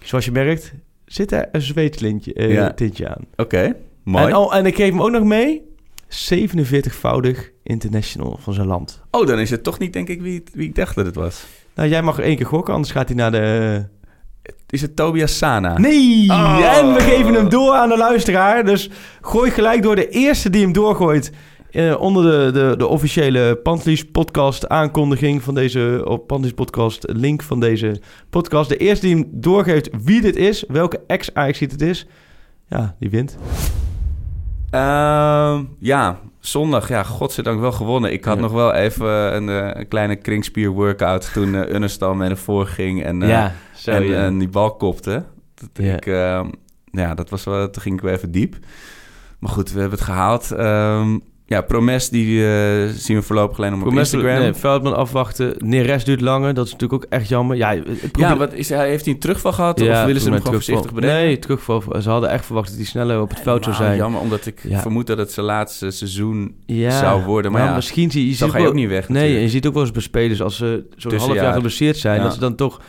Speaker 4: Zoals je merkt, zit er een zweetslintje eh,
Speaker 3: Ja.
Speaker 4: tintje aan.
Speaker 3: Oké, mooi.
Speaker 4: En, oh, en ik geef hem ook nog mee. 47-voudig international van zijn land.
Speaker 3: Oh, dan is het toch niet, denk ik, wie, wie ik dacht dat het was.
Speaker 4: Nou, jij mag één keer gokken, anders gaat hij naar de...
Speaker 3: Is het Tobias Sana?
Speaker 4: Nee!
Speaker 3: Oh.
Speaker 4: En we geven hem door aan de luisteraar. Dus gooi gelijk door de eerste die hem doorgooit... eh, onder de, de, de officiële Pantelis podcast aankondiging van deze... Op Pantelis podcast link van deze podcast. De eerste die hem doorgeeft wie dit is, welke ex-Ajax het is... Ja, die wint.
Speaker 3: Ehm, ja, zondag, ja, godzijdank wel gewonnen. Ik had
Speaker 4: Ja.
Speaker 3: nog wel even een, eh, een kleine kringspier workout toen uh, Unnestal mee naar voren ging en, eh,
Speaker 4: zo
Speaker 3: en,
Speaker 4: ja.
Speaker 3: en die bal kopte. Dat
Speaker 4: Ja.
Speaker 3: ik, ehm, ja, dat was wel, toen ging ik weer even diep. Maar goed, we hebben het gehaald. Ehm, ja, Promes, die eh, zien we voorlopig alleen nog op
Speaker 4: Promes-
Speaker 3: Instagram.
Speaker 4: Nee, Veldman afwachten. Neres duurt langer. Dat is natuurlijk ook echt jammer. Ja, probleem-
Speaker 3: wat is, hij, heeft hij een terugval gehad?
Speaker 4: Ja,
Speaker 3: of willen ze hem gewoon voorzichtig brengen?
Speaker 4: Nee, terugval. Ze hadden echt verwacht dat hij sneller op het veld zou zijn.
Speaker 3: Jammer, omdat ik
Speaker 4: Ja.
Speaker 3: vermoed dat het zijn laatste seizoen
Speaker 4: Ja,
Speaker 3: zou worden. Maar
Speaker 4: nou,
Speaker 3: ja,
Speaker 4: misschien zie je, ziet
Speaker 3: hij
Speaker 4: ook
Speaker 3: ook niet weg
Speaker 4: Nee, je ziet ook wel eens bij spelers als ze zo'n half jaar geblesseerd zijn,
Speaker 3: Ja.
Speaker 4: dat ze dan toch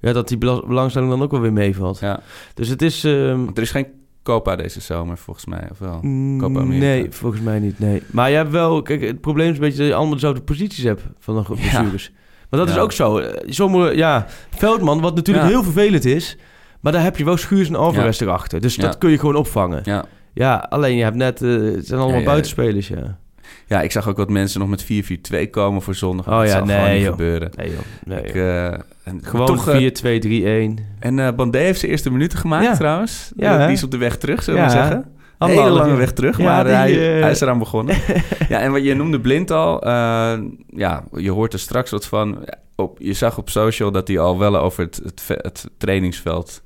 Speaker 4: ja, dat die bela- belangstelling dan ook wel weer meevalt.
Speaker 3: Ja.
Speaker 4: Dus het is ehm,
Speaker 3: er is geen Copa deze zomer, volgens mij. Of wel?
Speaker 4: mm,
Speaker 3: Copa America.
Speaker 4: nee, volgens mij niet. Nee, maar je hebt wel. Kijk, het probleem is een beetje dat je allemaal dezelfde posities hebt van de blessures. Maar dat is ook zo. Sommige, ja, Veldman, wat natuurlijk
Speaker 3: Ja.
Speaker 4: heel vervelend is, maar daar heb je wel Schuurs en Alvarez erachter. Dus dat kun je gewoon opvangen.
Speaker 3: Ja.
Speaker 4: Ja, alleen je hebt net, eh, het zijn allemaal buitenspelers, ja.
Speaker 3: Ja, ik zag ook wat mensen nog met 4-4-2 komen voor zondag.
Speaker 4: Oh
Speaker 3: dat
Speaker 4: ja,
Speaker 3: zal
Speaker 4: nee,
Speaker 3: gewoon niet
Speaker 4: joh.
Speaker 3: gebeuren.
Speaker 4: Nee joh, nee.
Speaker 3: Ik,
Speaker 4: joh.
Speaker 3: eh, en
Speaker 4: Gewoon
Speaker 3: toch, eh,
Speaker 4: 4-2-3-1.
Speaker 3: en eh Bandé heeft zijn eerste minuten gemaakt
Speaker 4: Ja.
Speaker 3: trouwens.
Speaker 4: Ja,
Speaker 3: die is op de weg terug, zullen we zeggen. Een hele lange weg terug, maar
Speaker 4: die,
Speaker 3: hij, hij is eraan begonnen. ja, en wat je noemde Blind al, ja, je hoort er straks wat van. Op, je zag op social dat hij al wel over het, het, ve- het trainingsveld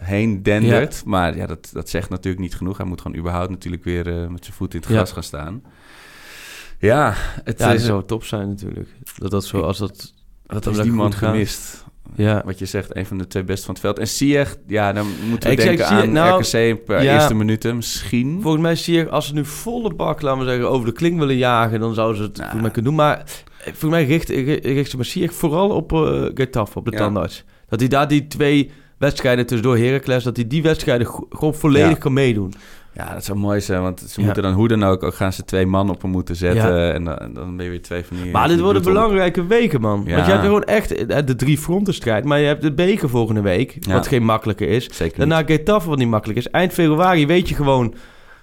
Speaker 3: heen dendert. Maar ja, dat, dat zegt natuurlijk niet genoeg. Hij moet gewoon überhaupt natuurlijk weer met zijn voet in het
Speaker 4: Ja.
Speaker 3: gras gaan staan. Ja, het
Speaker 4: Ja, dat
Speaker 3: is
Speaker 4: zou top zijn natuurlijk. Dat dat zo, als dat... hem
Speaker 3: is die man gemist.
Speaker 4: Ja.
Speaker 3: Wat je zegt, een van de twee best van het veld. En Ziyech, ja, dan moeten we
Speaker 4: Ik
Speaker 3: denken aan
Speaker 4: nou,
Speaker 3: RKC per
Speaker 4: ja.
Speaker 3: eerste minuten misschien.
Speaker 4: Volgens mij als ze nu volle bak, laten we zeggen, over de kling willen jagen, dan zouden ze het
Speaker 3: Nou.
Speaker 4: kunnen doen. Maar eh, volgens mij richt, richt ze Messier vooral op uh, Getafe, op de
Speaker 3: Ja.
Speaker 4: tandarts. Dat hij daar die twee wedstrijden tussendoor Heracles, dat hij die wedstrijden gewoon volledig
Speaker 3: Ja.
Speaker 4: kan meedoen.
Speaker 3: Ja, dat zou mooi zijn, want ze
Speaker 4: Ja.
Speaker 3: moeten dan hoe dan ook, ook gaan ze twee man op hem moeten zetten.
Speaker 4: Ja.
Speaker 3: En, dan, en dan ben je weer twee van die...
Speaker 4: Maar dit
Speaker 3: die
Speaker 4: worden belangrijke weken, man.
Speaker 3: Ja.
Speaker 4: Want je hebt gewoon echt eh, de drie fronten strijd. Maar je hebt de beker volgende week, wat geen makkelijke is.
Speaker 3: Zeker.
Speaker 4: Daarna Getafe, wat niet makkelijk is. Eind februari weet je gewoon...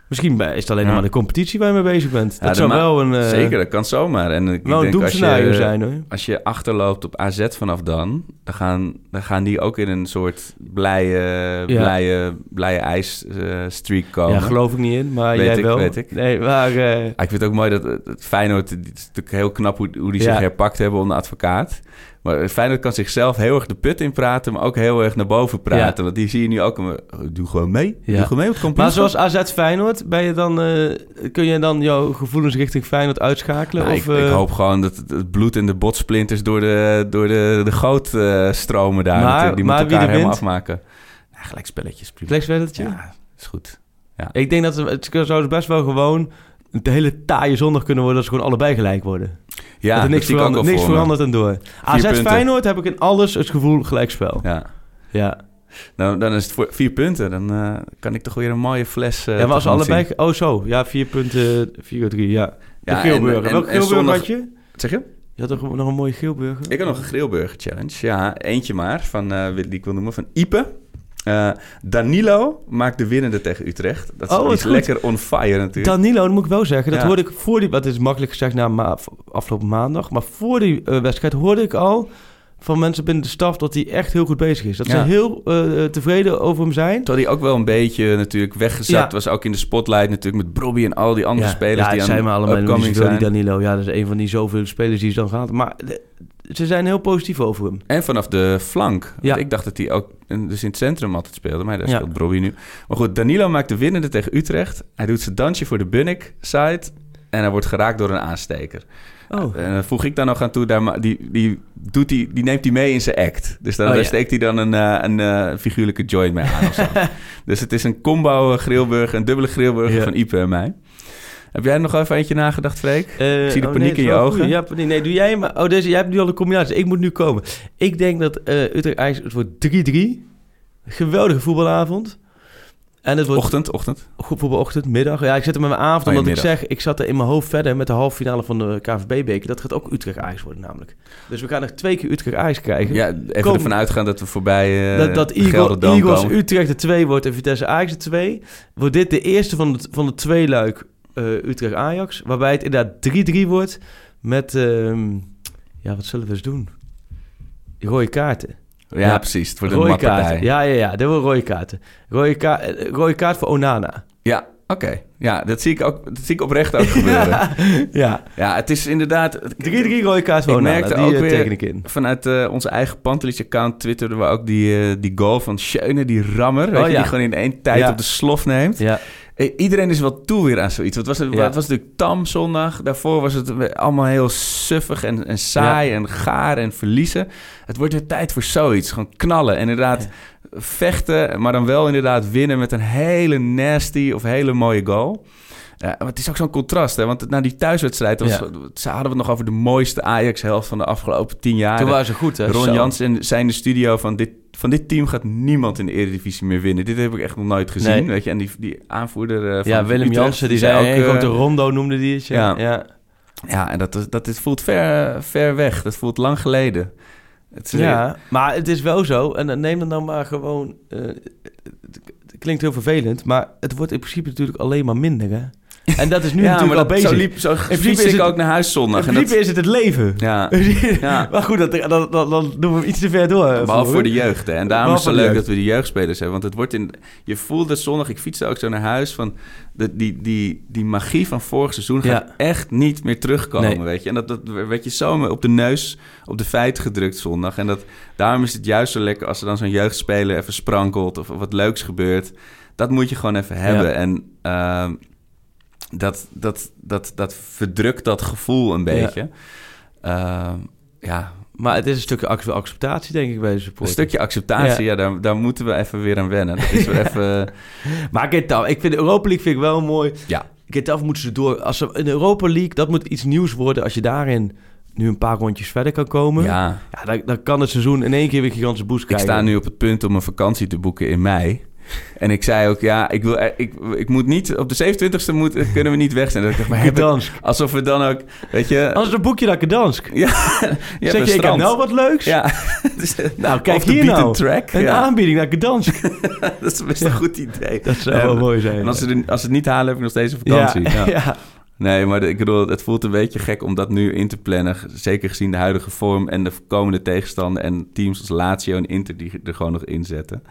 Speaker 4: Misschien is het alleen
Speaker 3: Ja.
Speaker 4: maar de competitie waar je mee bezig bent.
Speaker 3: Ja,
Speaker 4: Dat zou wel een... eh,
Speaker 3: Zeker, dat kan zomaar. En ik
Speaker 4: wel een
Speaker 3: denk als
Speaker 4: doemscenario
Speaker 3: je,
Speaker 4: zijn, hoor.
Speaker 3: als je achterloopt op AZ vanaf dan, dan gaan, dan gaan die ook in een soort blije, blije, blije ijsstreak komen.
Speaker 4: Ja, geloof ik niet in, maar
Speaker 3: Weet
Speaker 4: jij
Speaker 3: ik,
Speaker 4: wel.
Speaker 3: weet ik.
Speaker 4: Nee, maar... eh,
Speaker 3: Ah, ik vind het ook mooi dat het het Feyenoord, het is natuurlijk heel knap hoe, hoe die zich
Speaker 4: Ja.
Speaker 3: herpakt hebben onder advocaat. Maar Feyenoord kan zichzelf heel erg de put in praten, maar ook heel erg naar boven praten.
Speaker 4: Ja.
Speaker 3: Want die zie je nu ook, doe gewoon mee.
Speaker 4: Ja.
Speaker 3: Doe gewoon mee op het
Speaker 4: maar zoals AZ Feyenoord, ben je dan, eh, kun je dan jouw gevoelens richting Feyenoord uitschakelen?
Speaker 3: Nou,
Speaker 4: of,
Speaker 3: ik, ik
Speaker 4: eh,
Speaker 3: hoop gewoon dat het, bloed en de botsplinters door de, door de, de goot eh, stromen daar.
Speaker 4: Maar-
Speaker 3: die
Speaker 4: maar
Speaker 3: moeten elkaar helemaal
Speaker 4: wint?
Speaker 3: afmaken. Ja, gelijk spelletjes. prima.
Speaker 4: Gelijkspelletje?
Speaker 3: Ja, is goed. Ja.
Speaker 4: Ik denk dat het, het zou dus best wel gewoon de hele taaie zondag kunnen worden... dat ze gewoon allebei gelijk worden.
Speaker 3: Ja,
Speaker 4: dat er niks, verandert,
Speaker 3: wel
Speaker 4: niks verandert en door. AZ
Speaker 3: punten.
Speaker 4: Feyenoord heb ik in alles het gevoel gelijkspel.
Speaker 3: Ja.
Speaker 4: Ja,
Speaker 3: Nou, dan is het voor vier punten. Dan eh, kan ik toch weer een mooie fles eh
Speaker 4: ja
Speaker 3: tegemoet
Speaker 4: allebei...
Speaker 3: zien.
Speaker 4: Oh zo, ja, vier punten, vier drie, ja. De
Speaker 3: Ja,
Speaker 4: Geelburger.
Speaker 3: en- en-
Speaker 4: Welke Geelburger had je?
Speaker 3: Zeg je?
Speaker 4: Je had toch nog een mooie Geelburger?
Speaker 3: Ik heb nog een grillburger challenge. Ja, eentje maar, van, eh, die ik wil noemen, van Ipe. Eh, Danilo maakt de winnende tegen Utrecht. Dat is,
Speaker 4: Oh,
Speaker 3: is lekker on fire natuurlijk.
Speaker 4: Danilo, dat moet ik wel zeggen. Dat
Speaker 3: Ja.
Speaker 4: hoorde ik voor die... Wat is makkelijk gezegd na ma- afgelopen maandag. Maar voor die eh, wedstrijd hoorde ik al van mensen binnen de staf... dat hij echt heel goed bezig is. Dat
Speaker 3: Ja.
Speaker 4: ze heel eh, tevreden over hem zijn.
Speaker 3: Terwijl hij ook wel een beetje natuurlijk weggezet
Speaker 4: Ja.
Speaker 3: was. Ook in de spotlight natuurlijk met Brobby en al die andere spelers
Speaker 4: ja,
Speaker 3: die aan
Speaker 4: zijn allemaal zoveel,
Speaker 3: zijn.
Speaker 4: die Danilo. Ja, dat is een van die zoveel spelers die ze dan gaat. Maar de- ze zijn heel positief over hem.
Speaker 3: En vanaf de flank.
Speaker 4: Ja.
Speaker 3: Ik dacht dat hij ook in- dus in het centrum altijd speelde. Maar daar
Speaker 4: Ja.
Speaker 3: speelt Brobby nu. Maar goed, Danilo maakt de winnende tegen Utrecht. Hij doet zijn dansje voor de Bunnik-site. En hij wordt geraakt door een aansteker.
Speaker 4: Oh.
Speaker 3: En dan voeg ik daar nog aan toe, daar, die, die, doet die, die neemt hij mee in zijn act. Dus dan
Speaker 4: Oh,
Speaker 3: daar
Speaker 4: ja.
Speaker 3: steekt hij dan een, eh, een eh, figuurlijke joint mee aan of zo. dus het is een combo eh, grillburger, een dubbele grillburger
Speaker 4: Ja.
Speaker 3: van Ipe en mij. Heb jij nog even eentje nagedacht, Freek?
Speaker 4: Eh,
Speaker 3: Ik zie de
Speaker 4: oh,
Speaker 3: paniek
Speaker 4: nee,
Speaker 3: in je ogen.
Speaker 4: goed. Ja, paniek. nee, doe jij maar. Oh, deze, jij hebt nu al de combinatie. Ik moet nu komen. Ik denk dat eh Utrecht Ajax, het wordt 3-3. Geweldige voetbalavond. En het wordt
Speaker 3: Ochtend, ochtend.
Speaker 4: goed voetbalochtend, middag. Ja, ik zit er met mijn avond,
Speaker 3: Oh,
Speaker 4: omdat ik zeg, ik zat er in mijn hoofd verder met de halve finale van de KVB-beker. Dat gaat ook Utrecht-Ajax worden namelijk. Dus we gaan nog twee keer Utrecht-Ajax krijgen.
Speaker 3: Ja, even
Speaker 4: Kom.
Speaker 3: ervan uitgaan dat we voorbij uh,
Speaker 4: dat dat Eagle, Eagles Utrecht de 2 wordt en Vitesse Ajax de 2. Wordt dit de eerste van de, van de twee luik Utrecht-Ajax. Waarbij het inderdaad 3-3 wordt met... ehm, ja, wat zullen we eens doen? Rode kaarten.
Speaker 3: Ja,
Speaker 4: Ja.
Speaker 3: precies. Het wordt een
Speaker 4: Rode kaarten. Ja, ja, ja. Dat wordt rode kaarten. Rode, ka eh, rode kaart voor Onana.
Speaker 3: Ja, oké. Ja, dat zie, ik ook, dat zie ik oprecht ook gebeuren. ja.
Speaker 4: ja.
Speaker 3: het is inderdaad...
Speaker 4: 3-3 rode
Speaker 3: Ik merkte
Speaker 4: Die
Speaker 3: ook
Speaker 4: eh,
Speaker 3: weer-
Speaker 4: ik in.
Speaker 3: Vanuit eh, onze eigen Pantelich-account twitterden we ook die, eh, die goal van Schöne, die rammer. weet
Speaker 4: Oh,
Speaker 3: je. Die gewoon in één tijd
Speaker 4: Ja.
Speaker 3: op de slof neemt.
Speaker 4: Ja.
Speaker 3: Iedereen is wel toe weer aan zoiets. Want Het was, het was natuurlijk tam zondag. Daarvoor was het allemaal heel suffig en, en saai en gaar en verliezen. Het wordt weer tijd voor zoiets. Gewoon knallen. En inderdaad vechten, maar dan wel inderdaad winnen met een hele nasty of hele mooie goal. Ja, maar het is ook zo'n contrast, hè? want na die thuiswedstrijd was,
Speaker 4: Ja.
Speaker 3: ze hadden we het nog over de mooiste Ajax-helft van de afgelopen tien jaar.
Speaker 4: Toen waren ze goed, hè?
Speaker 3: Ron
Speaker 4: Zo.
Speaker 3: Jansen zei in de studio van dit, van dit team gaat niemand in de Eredivisie meer winnen. Dit heb ik echt nog nooit gezien.
Speaker 4: Nee.
Speaker 3: Weet je? En die, die aanvoerder eh, van
Speaker 4: Ja, Willem Jansen, die zei ook...
Speaker 3: eh,
Speaker 4: grote rondo noemde die het. Ja.
Speaker 3: ja.
Speaker 4: ja.
Speaker 3: En dat, dat is, voelt ver, ver weg. Dat voelt lang geleden.
Speaker 4: Ja, maar het is wel zo. En neem dan nou maar gewoon... eh, het klinkt heel vervelend, maar het wordt in principe natuurlijk alleen maar minder, hè? En dat is nu
Speaker 3: ja,
Speaker 4: natuurlijk
Speaker 3: maar
Speaker 4: al bezig.
Speaker 3: zo, liep, zo
Speaker 4: principe
Speaker 3: fiets
Speaker 4: is
Speaker 3: ik
Speaker 4: het-
Speaker 3: ook naar huis zondag.
Speaker 4: in
Speaker 3: En
Speaker 4: principe
Speaker 3: dat,
Speaker 4: is het het leven.
Speaker 3: ja, Ja.
Speaker 4: maar goed, dat, dan doen we iets te ver door. eh,
Speaker 3: Behalve voor de jeugd. Hè. En daarom
Speaker 4: Behalve
Speaker 3: is het leuk
Speaker 4: de
Speaker 3: dat we die jeugdspelers hebben. Want het wordt in. Je voelt het zondag. Ik fietste ook zo naar huis. Van de, die, die, die magie van vorig seizoen gaat
Speaker 4: Ja.
Speaker 3: echt niet meer terugkomen.
Speaker 4: Nee.
Speaker 3: Weet je. En dat, dat werd je zo op de neus op de feiten gedrukt zondag. En dat, daarom is het juist zo lekker als er dan zo'n jeugdspeler even sprankelt. Of, of wat leuks gebeurt. Dat moet je gewoon even hebben. En ehm, dat, dat, dat, dat verdrukt dat gevoel een beetje. Ehm, ja,
Speaker 4: Maar het is een stukje ac- acceptatie, denk ik, bij de
Speaker 3: een
Speaker 4: supporters.
Speaker 3: stukje acceptatie,
Speaker 4: Ja.
Speaker 3: ja, daar, daar moeten we even weer aan wennen. Dat is weer even...
Speaker 4: Maar Getafe, ik vind de Europa League vind ik wel mooi.
Speaker 3: Ja.
Speaker 4: Getafe moeten ze door. Als ze in de Europa League, dat moet iets nieuws worden. Als je daarin nu een paar rondjes verder kan komen.
Speaker 3: Ja,
Speaker 4: Ja, dan, dan kan het seizoen in één keer weer een gigantische boost
Speaker 3: ik
Speaker 4: krijgen.
Speaker 3: sta nu op het punt om een vakantie te boeken in mei. En ik zei ook, ja, ik, wil, er- ik, ik moet niet... Op de 27e moet, kunnen we niet weg zijn. Dat ik dacht, maar alsof we dan ook, weet je...
Speaker 4: Anders dan boek je naar Gdansk.
Speaker 3: ja, je
Speaker 4: zeg
Speaker 3: een
Speaker 4: je, ik heb nou wat leuks.
Speaker 3: Ja. Dus,
Speaker 4: Nou, kijk hier nou.
Speaker 3: track.
Speaker 4: Een
Speaker 3: Ja,
Speaker 4: aanbieding naar Gdansk.
Speaker 3: dat is best een goed idee.
Speaker 4: Dat zou wel mooi zijn.
Speaker 3: En als ze, het- als ze het niet halen, heb ik nog steeds een vakantie. Ja. Nee, maar de- ik bedoel, het voelt een beetje gek om dat nu in te plannen. Zeker gezien de huidige vorm en de komende tegenstander en teams als Lazio en Inter die er gewoon nog in zetten.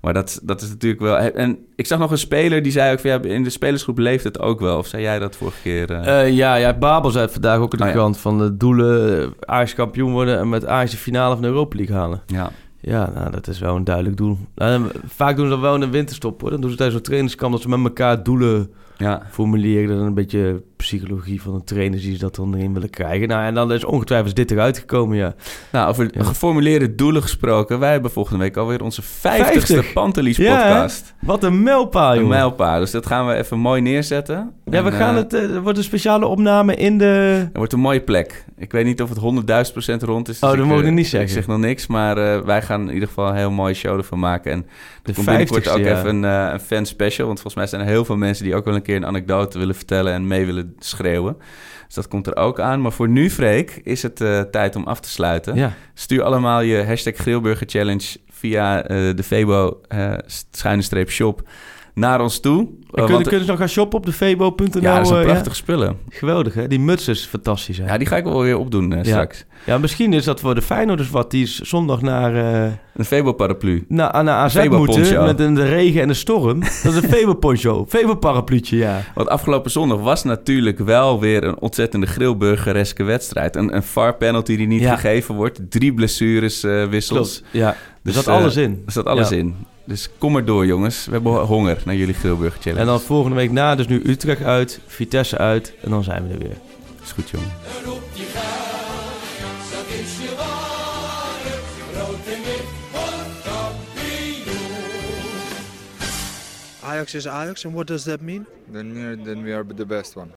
Speaker 3: Maar dat, dat is natuurlijk wel... En ik zag nog een speler die zei ook van ja, in de spelersgroep leeft het ook wel. Of zei jij dat vorige keer? eh?
Speaker 4: Eh, ja, ja, Babel zei het vandaag ook in de
Speaker 3: Oh, ja.
Speaker 4: krant van de doelen eh, Ajax kampioen worden en met Ajax de finale van de Europa League halen.
Speaker 3: ja.
Speaker 4: Ja, nou, dat is wel een duidelijk doel. Nou, vaak doen ze dat wel in de winterstop hoor. Dan doen ze tijdens zo'n trainingskamp dat ze met elkaar doelen
Speaker 3: ja.
Speaker 4: formuleren. Dan een beetje psychologie van de trainers die ze dat dan erin willen krijgen. Nou, en dan is ongetwijfeld dit eruit gekomen, ja.
Speaker 3: Nou, over
Speaker 4: Ja.
Speaker 3: geformuleerde doelen gesproken. Wij hebben volgende week alweer onze 50ste
Speaker 4: 50.
Speaker 3: Pantelis
Speaker 4: Ja, hè?
Speaker 3: podcast.
Speaker 4: Wat een mijlpaal,
Speaker 3: Een mijlpaal. Dus dat gaan we even mooi neerzetten.
Speaker 4: Ja, we gaan
Speaker 3: eh,
Speaker 4: het... eh, er wordt een speciale opname in de...
Speaker 3: Het wordt een mooie plek. Ik weet niet of het 100.000 procent rond is.
Speaker 4: Oh, dat
Speaker 3: ik,
Speaker 4: mogen we
Speaker 3: eh,
Speaker 4: niet
Speaker 3: Ik
Speaker 4: zeggen.
Speaker 3: zeg nog niks, maar wij gaan in ieder geval een heel mooie show ervan maken. En
Speaker 4: De
Speaker 3: komt binnenkort
Speaker 4: 50ste,
Speaker 3: ook
Speaker 4: ja.
Speaker 3: even een, een fan special. Want volgens mij zijn er heel veel mensen die ook wel een keer een anekdote willen vertellen en mee willen schreeuwen. Dus dat komt er ook aan. Maar voor nu, Freek, is het eh, tijd om af te sluiten.
Speaker 4: Ja.
Speaker 3: Stuur allemaal je hashtag Grillburger Challenge via eh, de Febo eh, schuine streep shop naar ons toe.
Speaker 4: En
Speaker 3: Eh,
Speaker 4: kunnen,
Speaker 3: want-
Speaker 4: kunnen ze nog gaan shoppen op de febo.nl?
Speaker 3: ja, dat zijn
Speaker 4: eh,
Speaker 3: prachtige spullen.
Speaker 4: Geweldig, hè? Die muts is fantastisch, hè?
Speaker 3: Ja, die ga ik wel weer opdoen eh, straks.
Speaker 4: Ja, misschien is dat voor de Feyenoorders wat die is zondag naar, eh
Speaker 3: Een Febo-paraplu.
Speaker 4: naar, naar AZ
Speaker 3: Febo
Speaker 4: moeten met een, de regen en de storm. Dat is een Febo poncho, Febo parapluutje, ja.
Speaker 3: Want afgelopen zondag was natuurlijk wel weer een ontzettende grillburgereske wedstrijd. Een, een VAR penalty die niet
Speaker 4: Ja.
Speaker 3: gegeven wordt. Drie blessures, wissels.
Speaker 4: Klopt, ja. Er
Speaker 3: Dus,
Speaker 4: zat
Speaker 3: eh,
Speaker 4: alles in.
Speaker 3: Er zat alles in. Dus kom maar door jongens. We hebben honger naar jullie grillburger challenge.
Speaker 4: En dan volgende week na, dus nu Utrecht uit, Vitesse uit en dan zijn we er weer.
Speaker 3: Is goed jongen.
Speaker 2: Roep je geld, dat is je waarde. Rood en wit wordt kampioen.
Speaker 5: Ajax is Ajax, and what does that mean?
Speaker 6: Then we, then we are the best one.